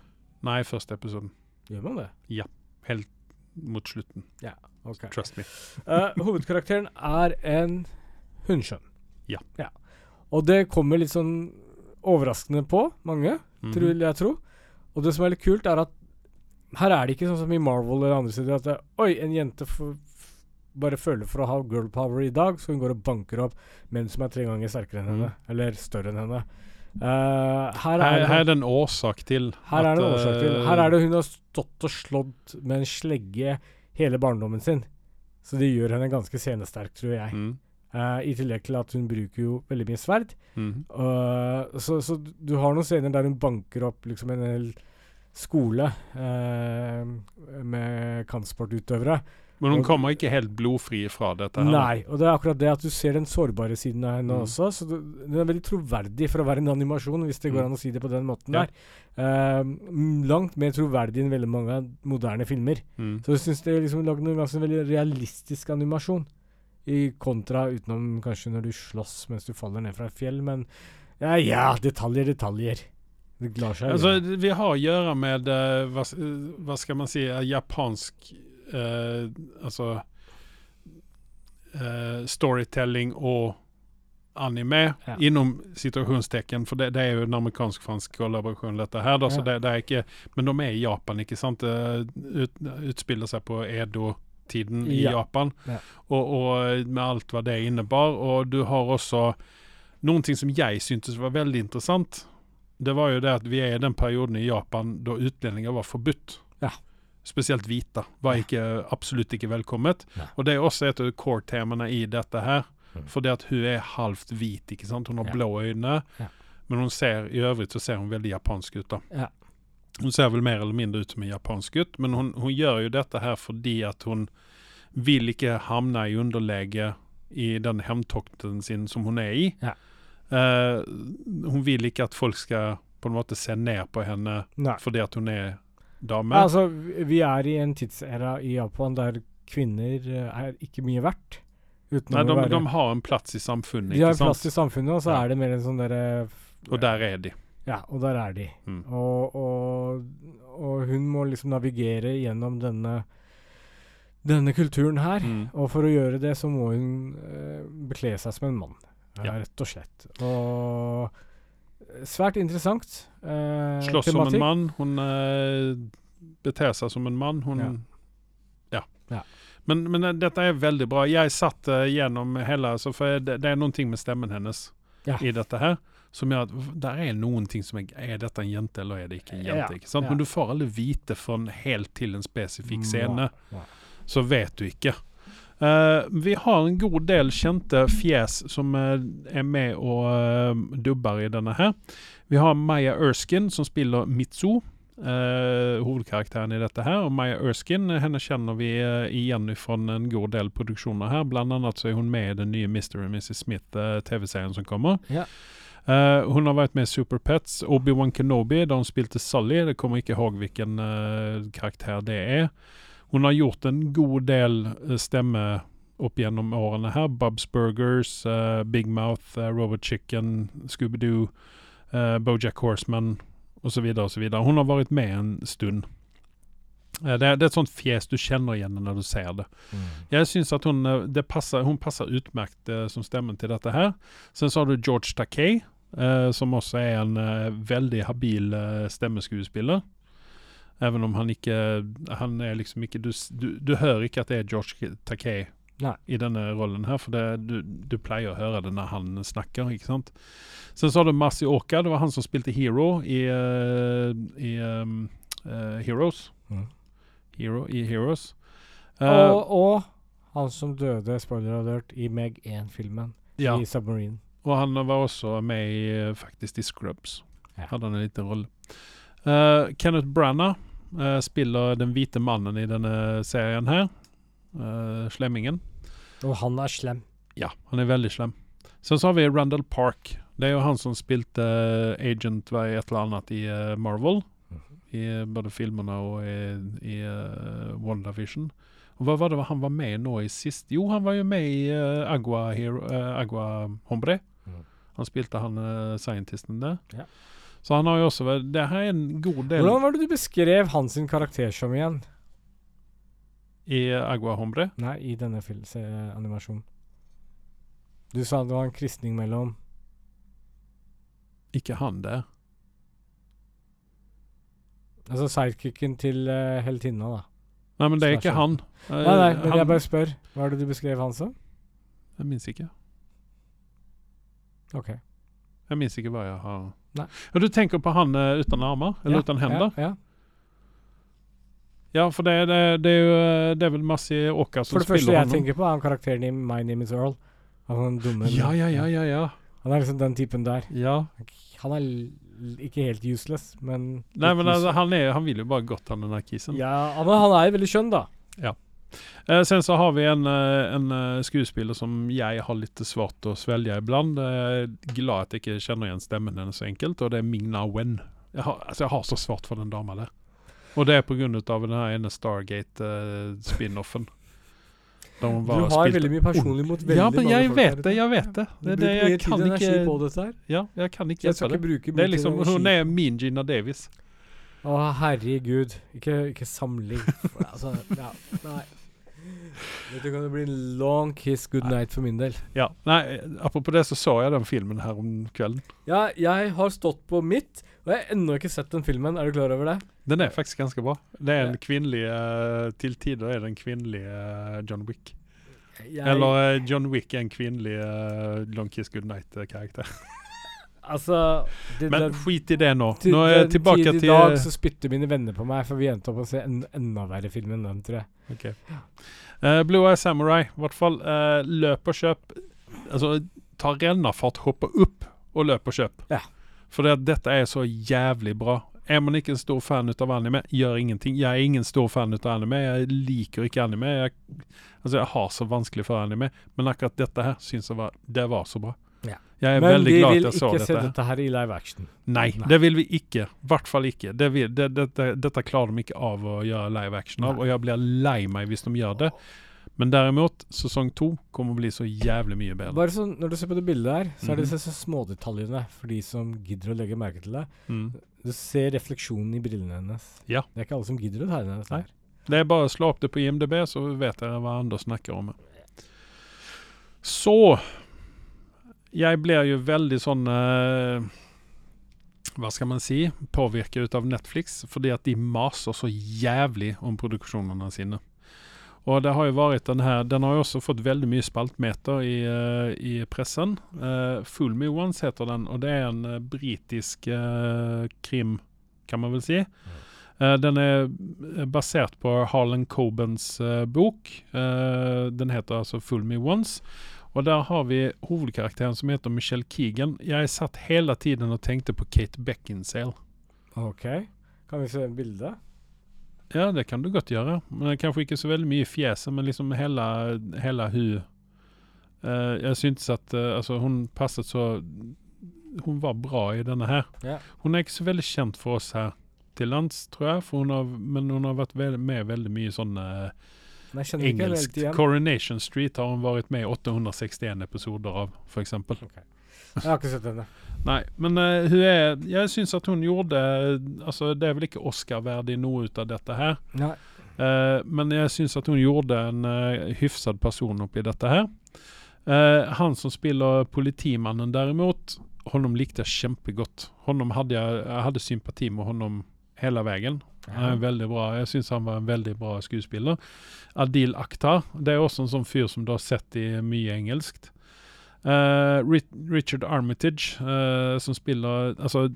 S1: Nei, første episoden.
S2: Gjør man det? Ja.
S1: Helt mot slutten.
S2: Ja, OK.
S1: Trust me.
S2: uh, hovedkarakteren er en hundskjønn.
S1: Ja.
S2: Og det kommer litt sånn overraskende på mange,
S1: mm.
S2: tror jeg tro. Og det som er litt kult, er at her er det ikke sånn som i Marvel eller andre steder at det, Oi, en jente bare føler for å ha girl power i dag, så hun går og banker opp menn som er tre ganger sterkere enn
S1: henne,
S2: henne. Eller større enn henne. Uh, her, er
S1: her er det en årsak til
S2: her er det en årsak til.
S1: eh,
S2: Her er det hun har stått og slått med en slegge hele barndommen sin. Så det gjør henne ganske scenesterk, tror jeg.
S1: mm,
S2: Eh, I tillegg til at hun bruker jo veldig mye sverd.
S1: mm.
S2: Uh, så, så du har noen scener der hun banker opp liksom en hel skole uh, med kampsportutøvere.
S1: Men hun
S2: Og-
S1: kommer ikke helt blodfri fra dette. her.
S2: Nei, og det er akkurat det at du ser den sårbare siden av henne
S1: Mm.
S2: også. Så du, den er veldig troverdig for å være en animasjon, hvis det går
S1: Mm.
S2: an å si det på den måten
S1: Ja.
S2: der. Langt mer troverdig enn veldig mange moderne filmer.
S1: Mm.
S2: Så jeg syns det er liksom lagd en veldig realistisk animasjon. I kontra utenom kanskje når du slåss mens du faller ned fra et fjell, men ja, ja, detaljer, detaljer. Det lar seg
S1: Altså,
S2: gjøre.
S1: vi har å gjøre med uh, hva, hva skal man si uh, japansk uh, Altså storytelling og anime,
S2: Ja.
S1: innom situasjonstecken, for det, det er jo en amerikansk-fransk kollaborasjon, dette her. Da, så
S2: Ja.
S1: det, det ikke, men de er i Japan, ikke sant? Ut, utspiller seg på Edo-tiden i
S2: Ja.
S1: Japan,
S2: Ja.
S1: og, og med alt hva det innebar. Og du har også noen ting som jeg syntes var veldig interessant. Det var jo det at vi er i den perioden i Japan da utlendinger var forbudt.
S2: Ja.
S1: Spesielt hvite var ikke, absolutt ikke velkommet. Og det er også et av core-temaene i dette her.
S2: Mm.
S1: det at hun er halvt hvit, ikke sant. Hun har blå øyne. Men hun ser, i øvrigt så ser hun veldig japansk ut, da.
S2: Ja.
S1: Hun ser vel mer eller mindre ut som en japansk gutt, men hun, hun gjør jo dette her fordi at hun vil ikke havne i underlege i den hevntokten sin som hun er i.
S2: Ja.
S1: Uh, hun vil ikke at folk skal på en måte se ned på henne
S2: Nei.
S1: fordi at hun er dame.
S2: Altså, vi er i en tidsæra i Japan der kvinner eh, er ikke mye verdt.
S1: Nei, de,
S2: være
S1: de har en plass i samfunnet,
S2: De har
S1: en
S2: plass i samfunnet, og så
S1: Ja.
S2: er det mer en sånn derre
S1: Og der er de.
S2: Ja, og der er de.
S1: Mm.
S2: Og, og, og hun må liksom navigere gjennom denne denne kulturen her.
S1: Mm.
S2: Og for å gjøre det, så må hun eh, bekle seg som en mann, eh,
S1: Ja.
S2: rett og slett. Og svært interessant. eh,
S1: Slåss som en mann. Hun eh, beter seg som en mann. Hun
S2: Ja.
S1: Ja.
S2: Ja.
S1: Men, men dette er veldig bra. Jeg satt uh, gjennom hele altså, For det, det er noen ting med stemmen hennes i dette her som gjør at der er noen ting som er Er dette en jente, eller er det ikke en jente? ikke sant? Men du får aldri vite fra helt til en spesifikk scene. Så vet du ikke. Uh, vi har en god del kjente fjes som eh, er med og uh, dubber i denne her. Vi har Maya Erskine som spiller Mitsu, hovedkarakteren i dette her. Og Maya Erskine henne kjenner vi igjen fra en god del produksjoner her. Blant annet så er hun med i den nye Mr. og Mrs. Smith-TV-serien som kommer.
S2: Ja.
S1: Eh, hun har vært med i Super Pets, Obi-Wan Kenobi, da hun spilte Sally. Det kommer ikke huske hvilken uh, karakter det er. Hun har gjort en god del eh, stemme opp gjennom årene her. Bubs Burgers, eh, Big Mouth, eh, Robot Chicken, Scooby-Doo, uh, Bojack Horseman osv. osv. Hun har vært med en stund. Det, det er et sånt fjes du kjenner igjen når du ser det.
S2: Mm.
S1: Jeg syns at hun, eh, det passer, hun passer utmerket eh, som stemmen til dette her. Sen så har du George Takei, eh, som også er en eh, veldig habil eh, stemmeskuespiller. Even om han ikke Han er liksom ikke Du, du, du hører ikke at det er George Takei
S2: Nei.
S1: i denne rollen her, for det, du, du pleier å høre det når han snakker, ikke sant. Sen så har du Masi Oka, det var han som spilte Hero i, eh, i um, Heroes.
S2: Mm.
S1: Hero i Heroes. Uh,
S2: Og, og han som døde, spoiler alert, i Meg 1-filmen.
S1: ja.
S2: I Submarine.
S1: Og han var også med i, eh, faktisk i Scrubs.
S2: Ja.
S1: Hadde han en liten rolle. Uh, Kenneth Branagh uh, spiller den hvite mannen i denne serien her. Slemmingen.
S2: Og han er slem.
S1: Ja, han er veldig slem. Sen så har vi Randall Park. Det er jo han som spilte Agent i et eller annet i Marvel. I både filmene og i, i uh, WandaVision. Og hva var det han var med i nå i sist? Jo, han var jo med i uh, Agua, Hero, uh, Agua Hombre.
S2: Mm.
S1: Han spilte han uh, scientisten der.
S2: Ja.
S1: Så han har jo også vært Det her er en god del
S2: Hvordan var det du beskrev hans karakter som igjen?
S1: i Agua Hombre.
S2: Nei, i denne animasjonen. Du sa det var en kristning mellom
S1: Ikke han der.
S2: Altså sidekicken til uh, heltinna, da.
S1: Nei, men det er ikke han. Uh,
S2: Nei, nei, men
S1: han,
S2: jeg bare spør. Hva er det du beskrev han som?
S1: Jeg minnes ikke.
S2: Ok.
S1: Jeg minnes ikke hva jeg har
S2: Nei.
S1: Ja, Du tenker på han uh, uten armer? Eller
S2: Ja,
S1: uten hender?
S2: Ja, ja.
S1: Ja, for det, det, det er jo eh, Det er vel masse Åka som
S2: For det første jeg
S1: honom.
S2: tenker på, er han karakteren i My Name Is Earl. Han er dumme
S1: Ja, ja, ja, ja, ja.
S2: Han er liksom den typen der.
S1: ja.
S2: Han er ikke helt useless, men
S1: Nei, men altså, han, er, han vil jo bare godt, han den kisen.
S2: Ja, men han er jo veldig skjønn, da.
S1: Eh, sen så har vi en, eh, en eh, skuespiller som jeg har litt svart å svelge iblant. Jeg er glad at jeg ikke kjenner igjen stemmen hennes så enkelt, og det er Ming-Na Wen. Jeg har, altså, jeg har så svart for den dama der. Og det er på grunn av den her
S2: Du har veldig mye personlig mot veldig
S1: Ja, men
S2: mange
S1: jeg
S2: folk
S1: vet det, jeg vet det. Det, det jeg
S2: tid
S1: kan ikke
S2: på dette her.
S1: Ja, jeg kan ikke
S2: Jeg
S1: hjelpe det.
S2: bruke
S1: Det er liksom, hun er min Gina Davis.
S2: Å, herregud. Ikke, ikke samling. Altså, ja, nei. Dette kan det bli en long kiss good night for min del.
S1: Ja. Nei, apropos det, så så jeg den filmen her om kvelden.
S2: Ja, jeg har stått på mitt, og jeg har ennå ikke sett den filmen. Er du klar over det?
S1: Den er faktisk ganske bra. Det er en kvinnelig eh, Til tider er det en kvinnelig eh, John Wick.
S2: Jeg,
S1: Eller eh, John Wick er en kvinnelig Long Kiss Goodnight-karakter.
S2: Altså det,
S1: Men
S2: det,
S1: skit i det nå.
S2: til,
S1: Nå er jeg tilbake til
S2: I dag så spytter mine venner på meg, for vi endte opp å se en enda verre film enn den, tror jeg.
S1: Ok. Uh, Blue Eye Samurai, i hvert fall. Uh, løp og kjøp. Altså, ta rennafart, hoppe opp og løp og kjøp.
S2: Ja.
S1: For det dette er så jævlig bra. Er man ikke en stor fan ut av anime, gjør ingenting. Jeg er ingen stor fan ut av anime. Jeg liker ikke anime. Jeg, altså, jeg har så vanskelig for anime, men akkurat dette her syns jeg var Det var så bra.
S2: Ja.
S1: Jeg er
S2: Men
S1: veldig glad at jeg så dette.
S2: Men
S1: vi vil ikke se
S2: dette her i live action.
S1: Nei,
S2: Nei.
S1: det vil vi ikke. I hvert fall ikke. Det vil, det, dette klarer de ikke av å gjøre live action av,
S2: Nei.
S1: og jeg blir lei meg hvis de gjør det. Men derimot, sesong to kommer å bli så jævlig mye bedre.
S2: Bare sånn, Når du ser på det bildet her, så er det
S1: Mhm.
S2: disse smådetaljene for de som gidder å legge merke til det.
S1: Mm.
S2: Du ser refleksjonen i brillene hennes.
S1: Ja.
S2: Det er ikke alle som gidder å tegne dette. Her.
S1: Det er bare å slå opp det på IMDb, så vet dere hva Anders snakker om. Så Jeg blir jo veldig sånn uh, Hva skal man si? Påvirket av Netflix, fordi at de maser så jævlig om produksjonene sine. Og det har jo vært den her Den har jo også fått veldig mye spaltmeter i, eh, i pressen. Uh, Fool Me Once heter den, og det er en eh, britisk eh, krim, kan man vel si. Uh, den er eh, basert på Harlan Cobens eh, bok. Eh, den heter altså Fool Me Once. Og der har vi hovedkarakteren som heter Michelle Keegan. Jeg satt hele tiden og tenkte på Kate Beckinsale.
S2: Ok. Kan vi se bildet?
S1: Ja, det kan du godt gjøre. Men kanskje ikke så veldig mye i fjeset, men liksom hele, hele hun uh, Jeg syntes at uh, altså, hun passet så Hun var bra i denne her.
S2: Ja.
S1: Hun er ikke så veldig kjent for oss her til lands, tror jeg, hun har, men hun har vært med veldig mye sånn eh,
S2: helt
S1: engelsk. Coronation Street har hun vært med i 861 episoder av, f.eks.
S2: Jeg har ikke sett henne.
S1: Nei, men uh, hun er Jeg syns at hun gjorde Altså, det er vel ikke Oscar-verdig noe ut av dette her.
S2: Nei.
S1: Uh, men jeg syns at hun gjorde en uh, hyfsad person oppi dette her. Uh, han som spiller politimannen derimot, honom likte jeg kjempegodt. Honom hadde jeg, jeg hadde sympati med honom hele veien. Han er veldig bra. Jeg syns han var en veldig bra skuespiller. Adil Akhtar. Det er også en sånn fyr som du har sett i mye engelskt. Ri- Richard Armitage, uh, som spiller Altså,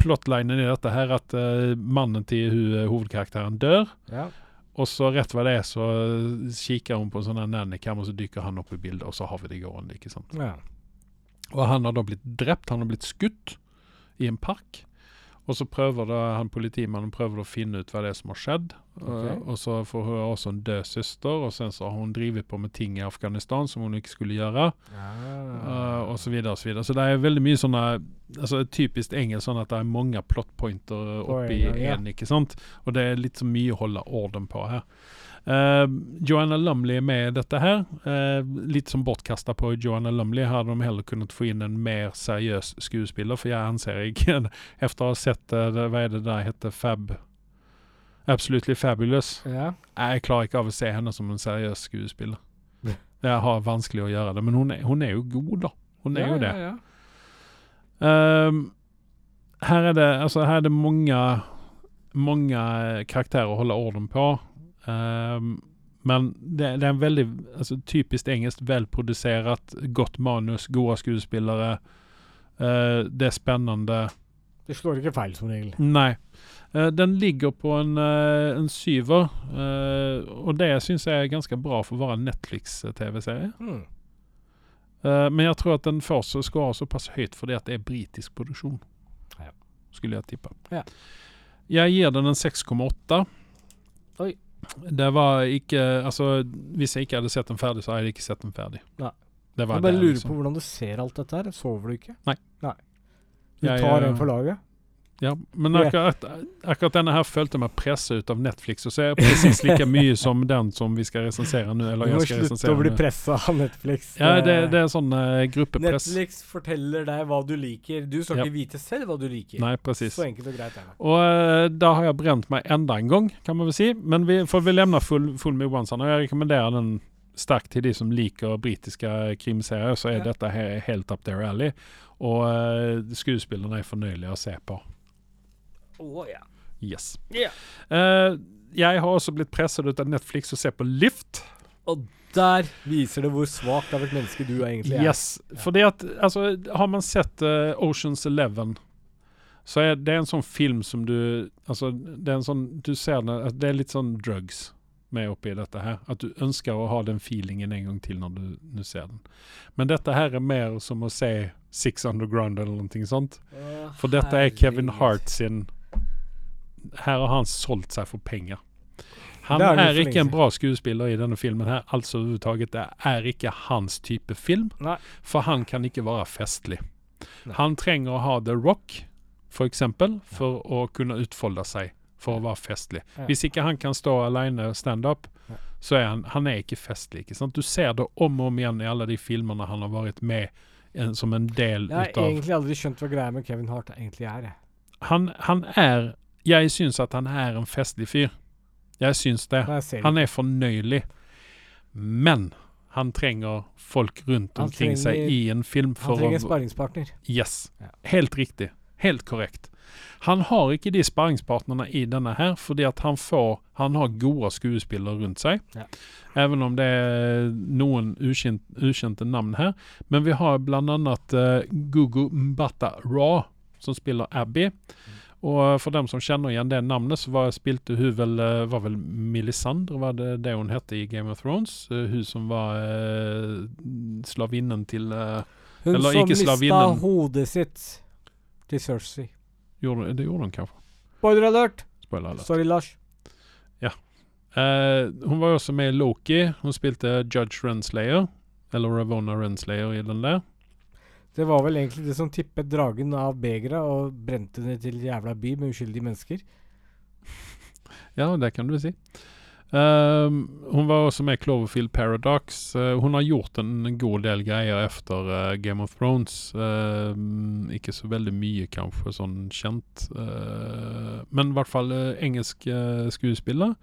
S1: plotlinen i dette her er at uh, mannen til hun, hovedkarakteren dør.
S2: Ja.
S1: Og så rett hva det er, så kikker hun på en sånn nannycam, og så dykker han opp i bildet, og så har vi det gående. ikke sant?
S2: ja.
S1: Og han har da blitt drept, han har blitt skutt i en park. Og så prøver da han politimannen prøver å finne ut hva det er som har skjedd.
S2: Okay.
S1: Uh, og så får hun også en død søster, og sen så har hun drevet på med ting i Afghanistan som hun ikke skulle gjøre. Uh, og så videre og så videre. Så det er veldig mye sånne altså Typisk engelsk sånn at det er mange plotpointer
S2: pointer
S1: oppi
S2: en ja.
S1: ikke sant. Og det er litt så mye å holde orden på her. Uh, Joanna Lumley er med i dette her. Uh, litt som bortkasta på Joanna Lumley. Hadde de heller kunnet få inn en mer seriøs skuespiller, for jeg anser ikke Etter å ha sett uh, hva er det der heter Fab Absolutely Fabulous.
S2: ja.
S1: Jeg klarer ikke av å se henne som en seriøs skuespiller.
S2: Ja.
S1: Jeg har vanskelig å gjøre det, men hun er, hun er jo god, da. Hun er
S2: ja,
S1: jo det.
S2: Ja, ja.
S1: Ehm, her er det altså her er det mange mange karakterer å holde orden på. Ehm, men det, det er en veldig altså, typisk engelsk, velprodusert, godt manus, gode skuespillere. Uh, det er spennende.
S2: Det slår ikke feil, som regel.
S1: Nei. Uh, den ligger på en, uh, en syver, og det syns jeg er ganske bra for å være Netflix-TV-serie. Mm. Men jeg tror at den først skårer såpass høyt fordi at det er britisk produksjon.
S2: Ja.
S1: Skulle jeg tippe.
S2: Ja.
S1: Jeg gir den en 6,8.
S2: Oi.
S1: Det var ikke Altså, hvis jeg ikke hadde sett den ferdig, så hadde jeg ikke sett den ferdig.
S2: Nei.
S1: Det var
S2: Jeg bare
S1: det,
S2: lurer
S1: liksom.
S2: på hvordan du ser alt dette her. Sover du ikke?
S1: Nei.
S2: Nei. Du
S1: Jeg,
S2: tar
S1: eh,
S2: en for laget?
S1: Ja, men akkurat, akkurat denne her følte jeg meg presset ut av Netflix, og så er jeg presis like mye som den som vi skal resensere nå.
S2: Du
S1: Eller
S2: må
S1: jeg skal
S2: slutte å bli pressa av Netflix.
S1: Ja, det, det er sånn eh, gruppepress.
S2: Netflix forteller deg hva du liker. Du skal
S1: Ja.
S2: ikke vite selv hva du liker.
S1: Nei.
S2: Så enkelt og greit er det.
S1: Og eh, da har jeg brent meg enda en gang, kan man vel si. Men vi, for vi lämnar full, full med Once, og jeg rekommenderer den sterkt til de som liker britiske krimserier, så er
S2: Ja.
S1: dette he helt up their alley. Og eh, skuespillerne er fornøyelige å se på.
S2: Å yeah.
S1: Yes.
S2: Yeah.
S1: Uh, jeg har også blitt presset ut av Netflix og ser på Lift.
S2: Og der viser det hvor svakt av et menneske du egentlig er.
S1: Yes, fordi at altså, Har man sett uh, Oceans Eleven, så er det en sånn film som du Altså, det er en sånn Du ser den, Det er litt sånn drugs med oppi dette her. At du ønsker å ha den feelingen en gang til når du, du ser den. Men dette her er mer som å se Six Underground eller noe sånt.
S2: Å,
S1: For dette er Kevin. Hart sin Her har han solgt seg for penger. Han
S2: gjort
S1: er ikke en bra skuespiller i denne filmen her. Altså overhodet. Det er ikke hans type film.
S2: Nei.
S1: For han kan ikke være festlig.
S2: Nei.
S1: Han trenger å ha The Rock, for eksempel, for å kunne utfolde seg. For å være festlig.
S2: Ja.
S1: Hvis ikke han kan stå alene standup,
S2: Ja.
S1: så er han, han er ikke festlig. Ikke sant? Du ser det om og om igjen i alle de filmene han har vært med en, som en del
S2: Jeg har
S1: av
S2: egentlig aldri skjønt hva greia med Kevin Hart egentlig er.
S1: Han, han er Jeg syns at han er en festlig fyr. Jeg syns det. Han er fornøyelig. Men han trenger folk rundt
S2: Han
S1: omkring seg i en film
S2: Han trenger
S1: å
S2: sparringspartner.
S1: Yes. Helt riktig. Helt korrekt. Han har ikke de sparringspartnerne i denne her, fordi at han får Han har gode skuespillere rundt seg.
S2: Ja.
S1: Even om det er noen ukjent, ukjente navn her. Men vi har annet uh, Gugu Mbata Raw, som spiller Abby. Og for dem som kjenner igjen det navnet, så var, spilte hun vel eh, Var vel Melisandre, var det det hun het i Game of Thrones? Eh, hun som var eh, slavinnen til eh,
S2: Hun
S1: Eller
S2: som mista
S1: slavinnen.
S2: hodet sitt til Cersei.
S1: gjorde, Det gjorde hun kanskje.
S2: Spoiler alert!
S1: Spoiler alert.
S2: Sorry, Lars.
S1: Eh, hun var jo også med i Loki. Hun spilte Judge Renslayer. Eller Ravona Renslayer i den der.
S2: Det var vel egentlig det som tippet dragen av begeret og brente ned til jævla by med uskyldige mennesker.
S1: Ja, det kan du si. Um, hun var også med i Cloverfield Paradox. Uh, hun har gjort en god del greier etter uh, Game of Thrones. Uh, ikke så veldig mye, kanskje, sånn kjent. Eh, men i hvert fall eh, engelsk eh, skuespiller.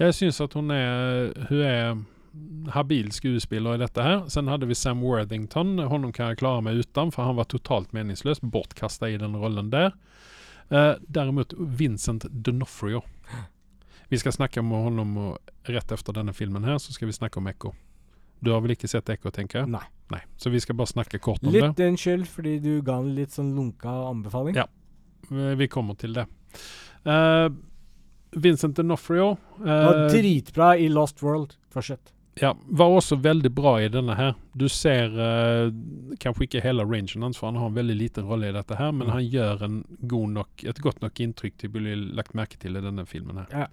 S1: Jeg syns at hun er Hun er habil skuespiller i dette her. Sen hadde vi Sam Worthington. Honom kan jeg klare meg uten, for han var totalt meningsløs. Bortkasta i den rollen der. Eh, däremot Vincent D'Onofrio. Vi skal snakke om honom rett efter denne filmen her, så skal vi snakke om Echo. Du har vel ikke sett Echo, tenker jeg?
S2: Nei.
S1: Nei. Så vi skal bare snakke kort om
S2: Litt den skyld, fordi du ga en litt sånn lunka anbefaling.
S1: Ja. Vi kommer til det. Uh, Vincent D'Onofrio
S2: Det var
S1: eh,
S2: dritbra i Lost World. Fortsett.
S1: Ja, var også veldig bra i denne her. Du ser eh, kanskje ikke hele rangen hans, for han har en veldig liten rolle i dette her, men
S2: Mm.
S1: han gjør en god nok, et godt nok inntrykk til å bli lagt merke til i denne filmen her.
S2: Ja.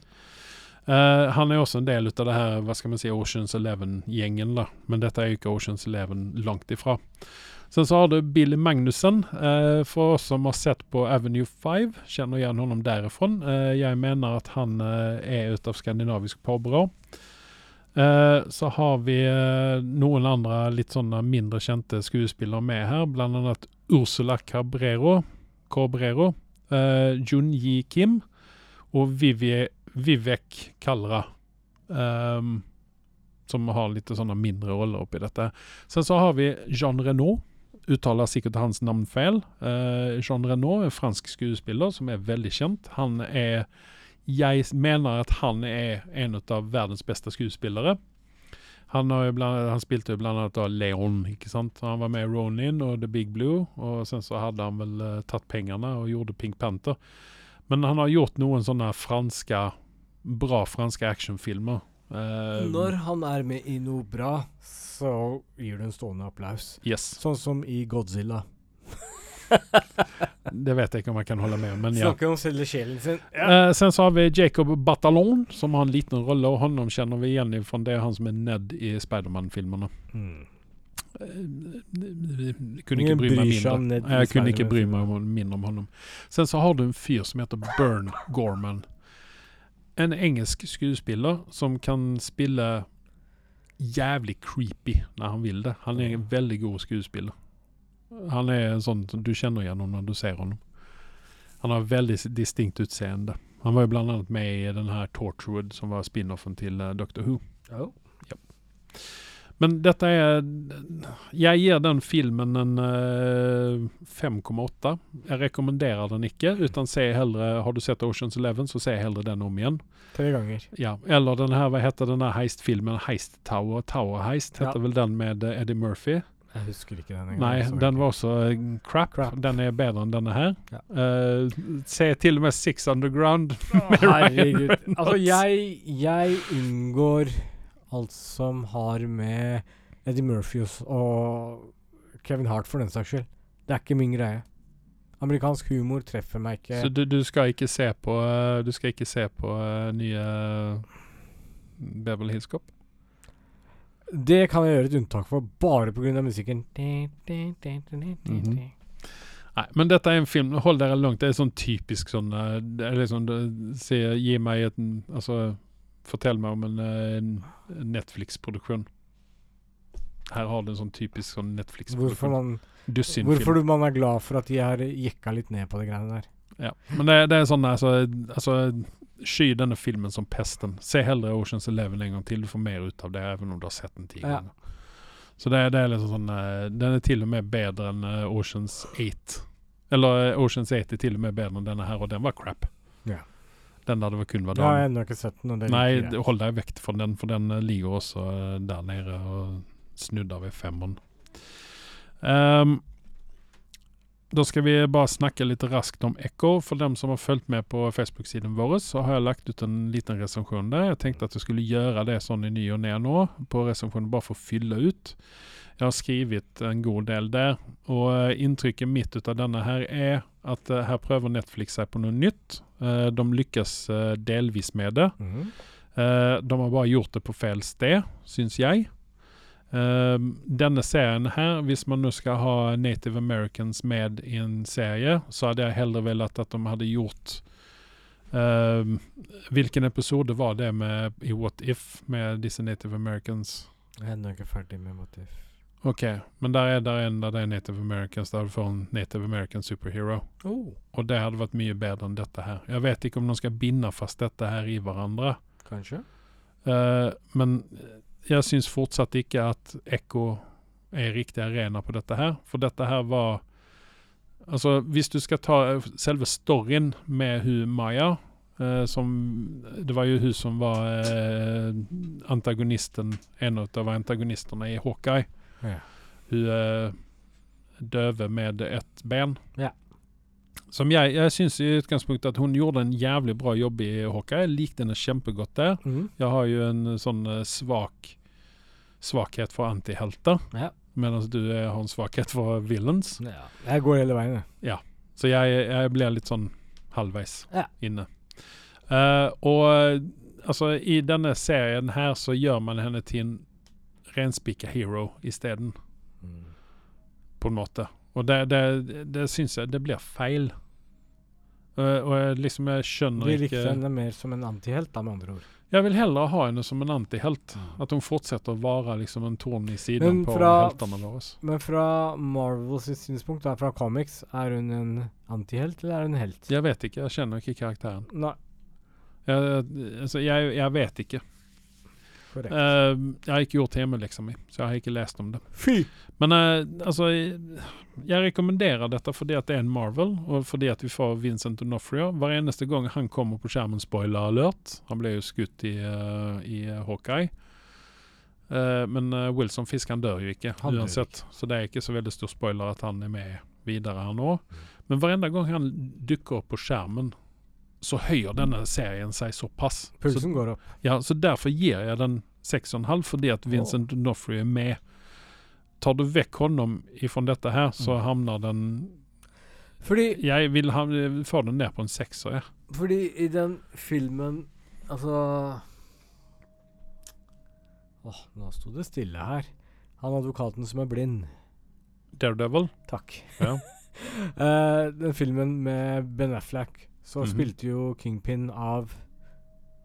S1: Eh, han er også en del av det her, hva skal man si, Oceans Eleven-gjengen, da. Men dette er jo ikke Oceans Eleven langt ifra. Sen så har du Billy Magnussen. Eh, for oss som har sett på Avenue 5, kjenner igjen honom derifrån. Eh, jeg mener at han eh, er ut av skandinavisk påbrå. Eh, så har vi eh, noen andre litt sånne mindre kjente skuespillere med her, blant annet Ursula Cabrero, Cabrero eh, Jun Yi Kim og Vivie, Vivek Kalra. Um, som har litt sånne mindre roller oppi dette. Sen så har vi Jean Renault. Uttaler sikkert hans navn feil. Jean Renault er fransk skuespiller som er veldig kjent. Han er Jeg mener at han er en av verdens beste skuespillere. Han, bland, han spilte jo da Leon, ikke sant. Han var med i Ronin og The Big Blue, og sen så hadde han vel uh, tatt pengene og gjorde Pink Panther. Men han har gjort noen sånne franske bra franske actionfilmer. Uh,
S2: Når han er med i noe bra, så gir du en stående applaus.
S1: Yes.
S2: Sånn som i Godzilla.
S1: Det vet jeg ikke om jeg kan holde med om, men ja.
S2: Snakker om å selge sjelen sin. Ja.
S1: Eh, sen så har vi Jacob Batalon, som har en liten rolle, og honom kjenner vi igjen fra det han som er Ned i Spiderman-filmene.
S2: Mm.
S1: Jeg kunne ikke bry meg mindre. Jeg kunne ikke bry meg om, mindre om honom. Sen så har du en fyr som heter Bern Gorman. En engelsk skuespiller som kan spille jævlig creepy når han vil det. Han er en veldig god skuespiller. Han er en sånn som du kjenner igjen når du ser honom. Han har veldig distinkt utseende. Han var jo blant annet med i den her Torchwood, som var spin-offen til eh, Doctor Who. Men dette er Jeg gir den filmen en uh, 5,8. Jeg rekommenderer den ikke, utan se heller Har du sett Oceans Eleven, så se heller den om igjen.
S2: Tre ganger.
S1: Ja, Eller den her, hva heter den heistfilmen? Heist Tower? Tower Heist heter
S2: Ja.
S1: vel den med eh, Eddie Murphy?
S2: Jeg husker ikke den engang.
S1: Nei, den var også eh, crap.
S2: Crap.
S1: Den er bedre enn denne her.
S2: Ja.
S1: Uh, se til og med Six Underground. med Ryan
S2: Herregud.
S1: Reynolds.
S2: Altså, jeg, jeg unngår alt som har med Eddie Murphy og- Kevin Hart for den saks skyld. Det er ikke min greie. Amerikansk humor treffer meg ikke.
S1: Så du, du skal ikke se på eh, Du skal ikke se på uh, nye Bevel Beverly Hills Cop?
S2: Det kan jeg gjøre et unntak for, bare pga. musikken.
S1: Mhm. Nei, men dette er en film Hold dere langt. Det er sånn typisk sånn eh, Det liksom det, se, Gi meg et Altså Fortell meg om en, eh, en Netflix-produksjon. Her har du en sånn typisk sånn Netflix-produksjon.
S2: man, hvorfor du- man er glad for at de har jekka litt ned på de greiene der.
S1: Ja. Men det, det er sånn altså, altså Sky denne filmen som pesten. Se heller Oceans Eleven en gang til. Du får mer ut av det, even om du har sett den ti
S2: Ja.
S1: Så det, det er liksom sånn eh, Den er til og med bedre enn eh, Oceans 8. Eller eh, Oceans 8 er til og med bedre enn denne her, og den var crap.
S2: Ja.
S1: Den der det var kun var
S2: Jeg har ennå ikke sett den.
S1: Nei,
S2: jeg.
S1: hold deg vekk fra den, for den ligger også der nede og snudder ved femmeren. Ehm, da skal vi bare snakke litt raskt om Echo. For dem som har fulgt med på Facebook-siden vår, så har jeg lagt ut en liten recension der. Jeg tenkte at jeg skulle gjøre det sånn i ny og ne nå, på recensionen bare for å fylle ut. Jeg har skrevet en god del der, og eh, inntrykket mitt ut av denne her er at eh, her prøver Netflix seg på noe nytt. Eh, de lykkes delvis med det. Mm. De har bare gjort det på feil sted, syns jeg. Eh, denne serien her, hvis man nå skal ha Native Americans med i en serie, så hadde jeg heller villet at de hadde gjort Uh, Hvilken episode var det med i What If med disse Native Americans?
S2: Jeg er ennå ikke ferdig med If
S1: Ok, men der er der en der det er Native Americans, der du får en Native American superhero.
S2: Oh.
S1: Og det hadde vært mye bedre enn dette her. Jeg vet ikke om de skal binde fast dette her i hverandre.
S2: Kanskje?
S1: Uh, men jeg syns fortsatt ikke at Ekko er riktig arena på dette her. For dette her var Altså, hvis du skal ta eh, selve storyen med hun Maya eh, som Det var jo hun som var eh, antagonisten, en av antagonistene i Hawkeye.
S2: Ja.
S1: Hun eh, døve med ett ben.
S2: Ja.
S1: Som jeg, jeg syns i utgangspunktet at hun gjorde en jævlig bra jobb i Hawkeye. Jeg likte henne kjempegodt der.
S2: Mm.
S1: Jeg har jo en sånn eh, svak svakhet for antihelter,
S2: Ja.
S1: mens du eh, har en svakhet for villains.
S2: ja. Jeg går hele veien, jeg.
S1: Så jeg, jeg blir litt sånn halvveis
S2: Ja.
S1: inne. Uh, og eh, altså, i denne serien her så gjør man henne til en renspika hero isteden,
S2: Mm.
S1: på en måte. Og det, det, det syns jeg det blir feil. Eh, og jeg liksom jeg skjønner
S2: Vi
S1: ikke
S2: likte henne mer som en antihelt, da, med andre ord.
S1: Jeg vil heller ha henne som en antihelt. At hun fortsetter å være liksom en torn i siden
S2: Men
S1: på
S2: fra-
S1: heltene våre.
S2: Men fra Marvels synspunkt, da, fra comics, er hun en antihelt, eller er hun en helt?
S1: Jeg vet ikke, jeg kjenner ikke karakteren.
S2: Nei,
S1: Jeg, altså, jeg, jeg vet ikke.
S2: Korrekt.
S1: Eh, jeg har ikke gjort hjemmeleksa mi, så jeg har ikke lest om det.
S2: Fy!
S1: Men uh, altså Jeg rekommenderer dette fordi at det er en Marvel, og fordi at vi får Vincent D'Onofrio. Hver eneste gang han kommer på skjermen, spoiler alert. Han ble jo skutt i, uh, i Hawkeye. Men Wilson Fisk han dør jo ikke,
S2: Han
S1: uansett. Så det er ikke så veldig stor spoiler at han er med videre her nå. Men hver eneste gang han dukker opp på skjermen, så høyer denne serien seg såpass. Så
S2: Pulsen går opp.
S1: ja, så derfor gir jeg den 6,5 fordi at Vincent D'Onofrio er med. Tar du vekk honom ifrån dette her, så
S2: Mm.
S1: havner den
S2: Fordi,
S1: Jeg vil ha, få den ned på en sekser, ja.
S2: fordi i den filmen Altså Åh, nå sto det stille her. Han advokaten som er blind.
S1: Daredevil.
S2: Takk.
S1: Ja.
S2: uh, den filmen med Ben Affleck, så
S1: Mhm.
S2: spilte jo Kingpin av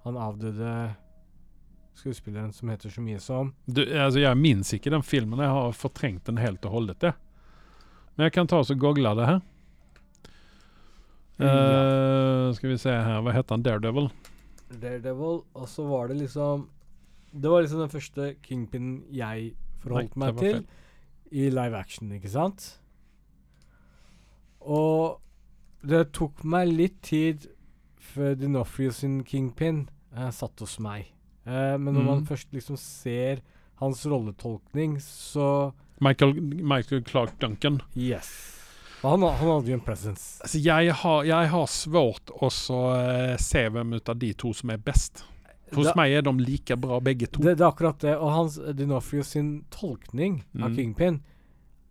S2: han avdøde skuespilleren som heter så mye som
S1: Du, altså, jeg minns ikke den filmen. Jeg har fortrengt den helt og holdet. det. Men jeg kan ta og google det her. Eh, skal vi se her, hva heter han? Daredevil?
S2: Daredevil, og så var det liksom Det var liksom den første Kingpin jeg forholdt
S1: Nei,
S2: meg til i live action, ikke sant? Og det tok meg litt tid før Dinofrio sin Kingpin eh, satt hos meg. Eh, men når man
S1: Mhm.
S2: først liksom ser hans rolletolkning, så
S1: Michael, Michael Clark Duncan.
S2: Yes. Han, han hadde jo en presence.
S1: Altså, jeg, har, jeg har svårt å så, eh, se hvem ut av de to som er best. Hos
S2: Det-
S1: meg er de like bra begge to.
S2: Det, det er akkurat det. Og hans Dinofrio sin tolkning av
S1: Mm.
S2: Kingpin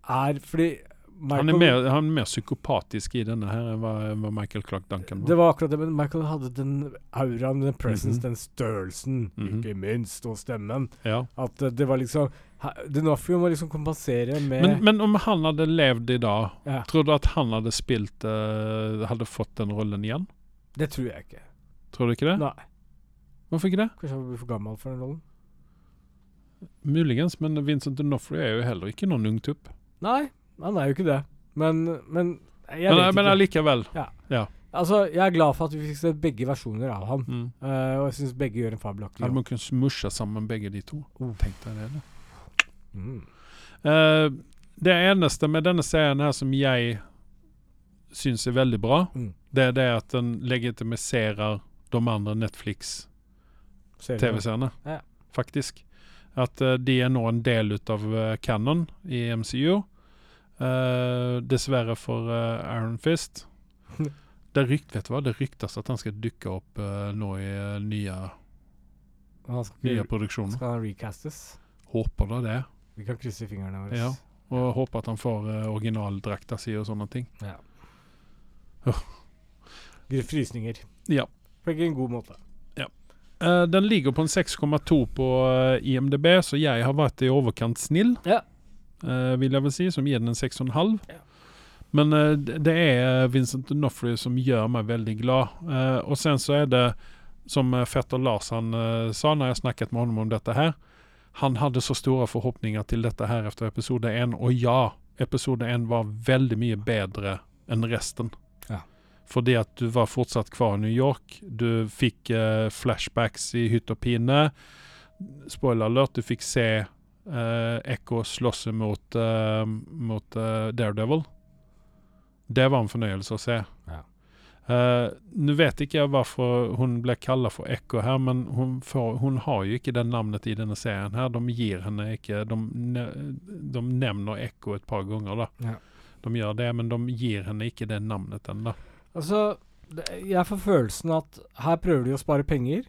S2: er fordi Michael,
S1: han, er mer, han er mer psykopatisk i denne her enn hva, Michael Clark Duncan var.
S2: Det var akkurat det, men Michael hadde den auraen, den presence,
S1: Mhm.
S2: den størrelsen,
S1: Mhm.
S2: ikke minst, og stemmen.
S1: ja.
S2: At eh, det var liksom Dinofrio må liksom kompensere med
S1: men, men om han hadde levd i dag,
S2: ja,
S1: tror du at han hadde spilt uh, Hadde fått den rollen igjen?
S2: Det tror jeg ikke.
S1: Tror du ikke det?
S2: Nei.
S1: Hvorfor ikke det?
S2: Kanskje han blir for gammel for den rollen?
S1: Muligens, men Vincent D'Onofrio er jo heller ikke noen ungtupp.
S2: Nei, han er jo ikke det. Men, men jeg vet
S1: men
S2: ikke.
S1: allikevel.
S2: Altså, jeg er glad for at vi fikk se begge versjoner av ham.
S1: Mm.
S2: Uh, og jeg syns begge gjør en fabelaktig
S1: Hadde
S2: jobb.
S1: man kunnet smushe sammen begge de to?
S2: Oh.
S1: Tenk deg det. da.
S2: Mm.
S1: Uh, det eneste med denne serien her som jeg syns er veldig bra,
S2: Mm.
S1: det er det at den legitimiserer de andre Netflix-TV-seerne,
S2: Ja.
S1: Faktisk. At uh, de er nå en del av uh, canon i MCU. Eh, dessverre for uh, Aaron Fist. Det rykt, vet du hva? Det ryktes at han skal dukke opp uh, nå i eh, nye,
S2: skal,
S1: nye produksjoner.
S2: skal han recastes?
S1: Håper da det.
S2: Vi kan krysse fingrene våre.
S1: Ja. Og håper at han får uh, originaldrakta si og sånne ting.
S2: Ja.
S1: Åh.
S2: Frysninger.
S1: Ja.
S2: På en god måte.
S1: Eh, den ligger på en 6,2 på eh, IMDb, så jeg har vært i overkant snill,
S2: Ja.
S1: Eh, vil jeg vel si, som gir den en 6,5.
S2: Ja.
S1: Men eh, det er Vincent Nofrey som gjør meg veldig glad. Eh, og sen så er det, som fetter Lars han sa når jeg snakket med ham om dette her, han hadde så store forhåpninger til dette her etter episode 1, og ja, episode 1 var veldig mye bedre enn resten.
S2: Ja.
S1: Fordi at du var fortsatt kvar i New York. Du fikk flashbacks i hytt og pine. Spoiler alert, du fikk se Echo slåss mot, eh, mot eh, Daredevil. Det var en fornøyelse å se.
S2: Ja.
S1: Uh, Nå vet ikke jeg hvorfor hun ble kalt for Echo her, men hun, får, hun har jo ikke det navnet i denne serien. her. De gir henne ikke De, ne, de nevner Echo et par ganger, da.
S2: Ja.
S1: De gjør det, men de gir henne ikke det navnet ennå.
S2: Altså, jeg får følelsen at her prøver de å spare penger.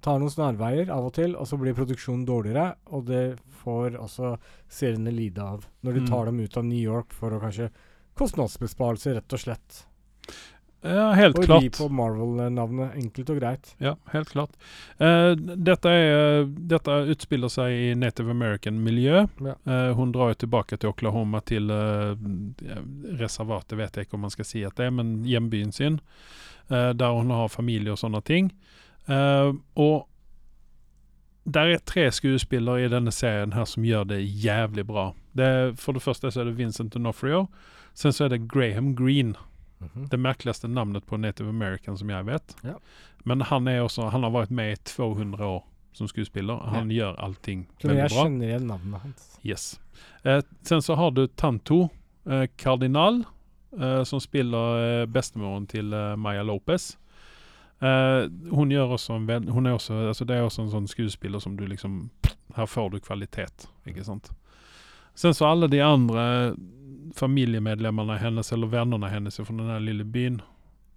S2: Tar noen snarveier av og til, og så blir produksjonen dårligere. Og det får også seriene lide av. Når de
S1: Mm.
S2: tar dem ut av New York for å kanskje Kostnadsbesparelse, rett og slett.
S1: Ja, helt
S2: og
S1: klart.
S2: ri på Marvel-navnet, enkelt og greit.
S1: Ja, helt klart. Uh, dette, er, dette utspiller seg i Native American-miljø.
S2: Ja.
S1: Uh, hun drar jo tilbake til Oklahoma, til uh, reservatet, vet jeg ikke om man skal si at det er, men hjembyen sin. der hun har familie og sånne ting. Eh, og der er tre skuespillere i denne serien her som gjør det jævlig bra. Det er, for det første så er det Vincent D'Onofrio. Sen så er det Graham Green.
S2: Mm -hmm.
S1: det merkeligste navnet på Native American som jeg vet.
S2: Ja.
S1: Men han er også Han har vært med i 200 år som skuespiller. Han gjør allting veldig
S2: jeg
S1: bra.
S2: kjenner igjen navnet hans.
S1: Yes. Uh, sen så har du Tanto Kardinal, Cardinal, eh, som spiller bestemoren til Maya Lopez. Eh, hun gjør også hun er også, altså Det er også en sånn skuespiller som du liksom Her får du kvalitet, ikke sant. Sen så alle de andre familiemedlemmene hennes, eller vennene hennes fra den lille byen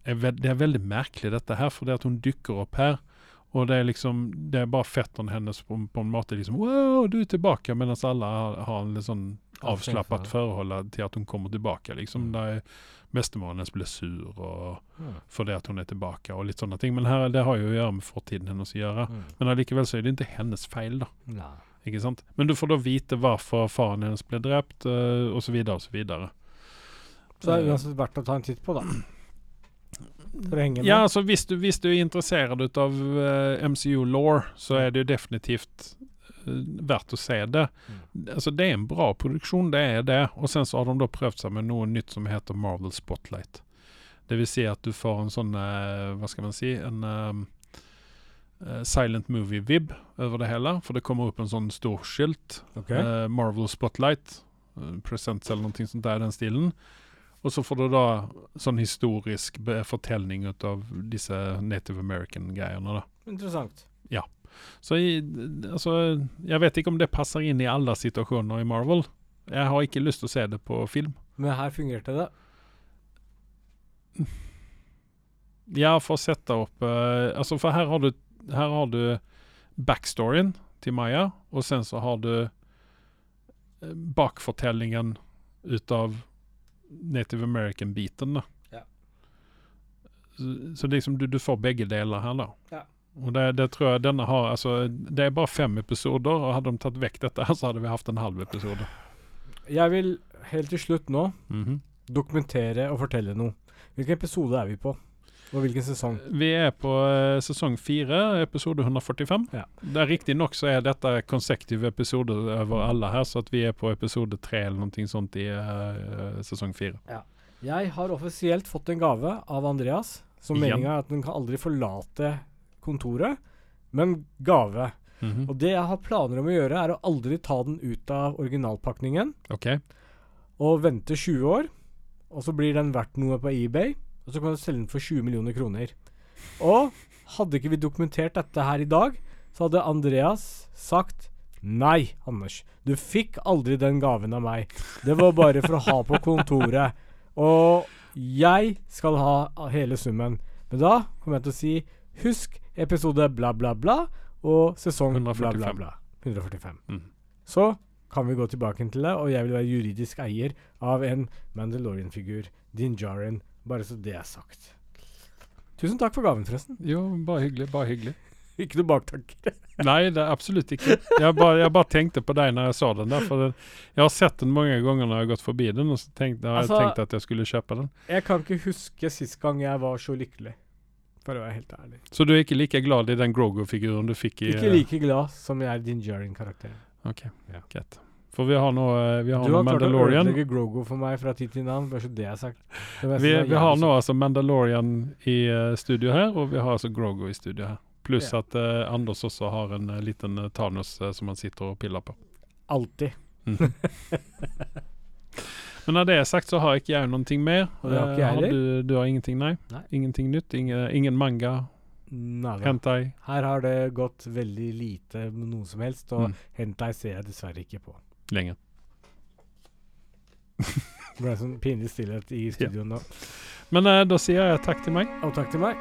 S1: er Det er veldig merkelig, dette her, for det at hun dukker opp her. Og det er liksom Det er bare fetteren hennes på, på en måte liksom Wow, du er tilbake! Mens alle har, har en litt sånn avslappet forhold til at hun kommer tilbake. Liksom Der bestemoren hennes blir sur og
S2: Mm.
S1: fordi at hun er tilbake, og litt sånne ting. Men her, det har jo å gjøre med fortiden hennes å gjøre.
S2: Mm.
S1: Men allikevel så er det ikke hennes feil, da.
S2: Nei.
S1: Ikke sant? Men du får da vite hvorfor faren hennes ble drept, uh, osv., osv.
S2: Så det er uansett verdt å ta en titt på, da. For å henge med.
S1: Ja, altså hvis du, hvis du er interessert av uh, MCU-law, så er det jo definitivt eh, verdt å se det. Altså Det er en bra produksjon, det er det. Og sen så har de da prøvd seg med noe nytt som heter Marvel Spotlight. Det vil si at du får en sånn, uh, hva skal man si, en um, uh, silent movie-vib over det hele. For det kommer opp en sånn stor skilt.
S2: Ok.
S1: Eh, Marvel Spotlight, Presents eller noe sånt der i den stilen. Og så får du da sånn historisk fortelling ut av disse Native American-greiene. da.
S2: Interessant.
S1: Så jeg, altså, jeg vet ikke om det passer inn i alle situasjoner i Marvel. Jeg har ikke lyst til å se det på film.
S2: Men her fungerte det.
S1: Ja, for å sette opp uh, Altså, for her har du Her har du backstoryen til Maya, og sen så har du eh, bakfortellingen ut av Native American-biten.
S2: Ja.
S1: Så, så liksom du, du får begge deler her, da.
S2: Ja.
S1: Og det, det tror jeg denne har Altså, det er bare fem episoder, og hadde de tatt vekk dette, så hadde vi hatt en halv episode.
S2: Jeg vil helt til slutt nå
S1: Mhm.
S2: dokumentere og fortelle noe. Hvilken episode er vi på? Og hvilken sesong?
S1: Vi er på uh, sesong fire, episode 145.
S2: Ja.
S1: Det Riktignok så er dette konsektive episoder over alle her, så vi er på episode tre eller noe sånt i uh, sesong fire.
S2: Jeg har offisielt fått en gave av Andreas, som meninga er at den kan aldri forlate kontoret, men gave.
S1: Mhm.
S2: Og det jeg har planer om å gjøre, er å aldri ta den ut av originalpakningen
S1: Okay.
S2: og vente 20 år, og så blir den verdt noe på eBay, og så kan du selge den for 20 millioner kroner. Og hadde ikke vi dokumentert dette her i dag, så hadde Andreas sagt Nei, Anders. Du fikk aldri den gaven av meg. Det var bare for å ha på kontoret. Og jeg skal ha hele summen. Men da kommer jeg til å si Husk episode bla, bla, bla, og sesong bla, bla, bla. 145.
S1: Mm.
S2: Så kan vi gå tilbake til det, og jeg vil være juridisk eier av en Mandalorian-figur, Din Djarin, bare så det er sagt. Tusen takk for gaven, forresten.
S1: Jo, bare hyggelig. Bare hyggelig.
S2: Ikke noe baktanker.
S1: Nei, det er absolutt ikke. Jeg bare, jeg bare tenkte på deg når jeg så den der. For den, jeg har sett den mange ganger når jeg har gått forbi den, og så tenkte, har jeg
S2: Altså-
S1: tenkt at jeg skulle kjøpe den.
S2: Jeg kan ikke huske sist gang jeg var så lykkelig, for å være helt ærlig.
S1: Så du er ikke like glad i den Grogo-figuren du fikk i
S2: Ikke like glad som jeg er Din Djarin-karakteren.
S1: OK,
S2: Ja.
S1: greit. For vi har nå, eh, vi har
S2: Du har klart å
S1: Mandalorian.
S2: ødelegge Grogo for meg fra tid til annen, bare så det er sagt. Det
S1: Vi, vi har nå altså Mandalorian i uh, studio her, og vi har altså Grogo i studio her. Pluss
S2: Ja.
S1: at uh, Anders også har en uh, liten eh, Thanos eh, som han sitter og piller på.
S2: Alltid.
S1: Men når det er sagt, så har ikke jeg noen ting mer.
S2: Har ikke jeg heller.
S1: Du, du har ingenting, nei?
S2: Nei.
S1: Ingenting nytt? Ingen, ingen manga?
S2: Nada.
S1: Hentai?
S2: Her har det gått veldig lite med noe som helst, og
S1: Mm.
S2: hentai ser jeg dessverre ikke på.
S1: Lenger.
S2: Det ble sånn pinlig stillhet i studio nå.
S1: Men uh, da sier jeg takk til meg.
S2: Og takk til meg.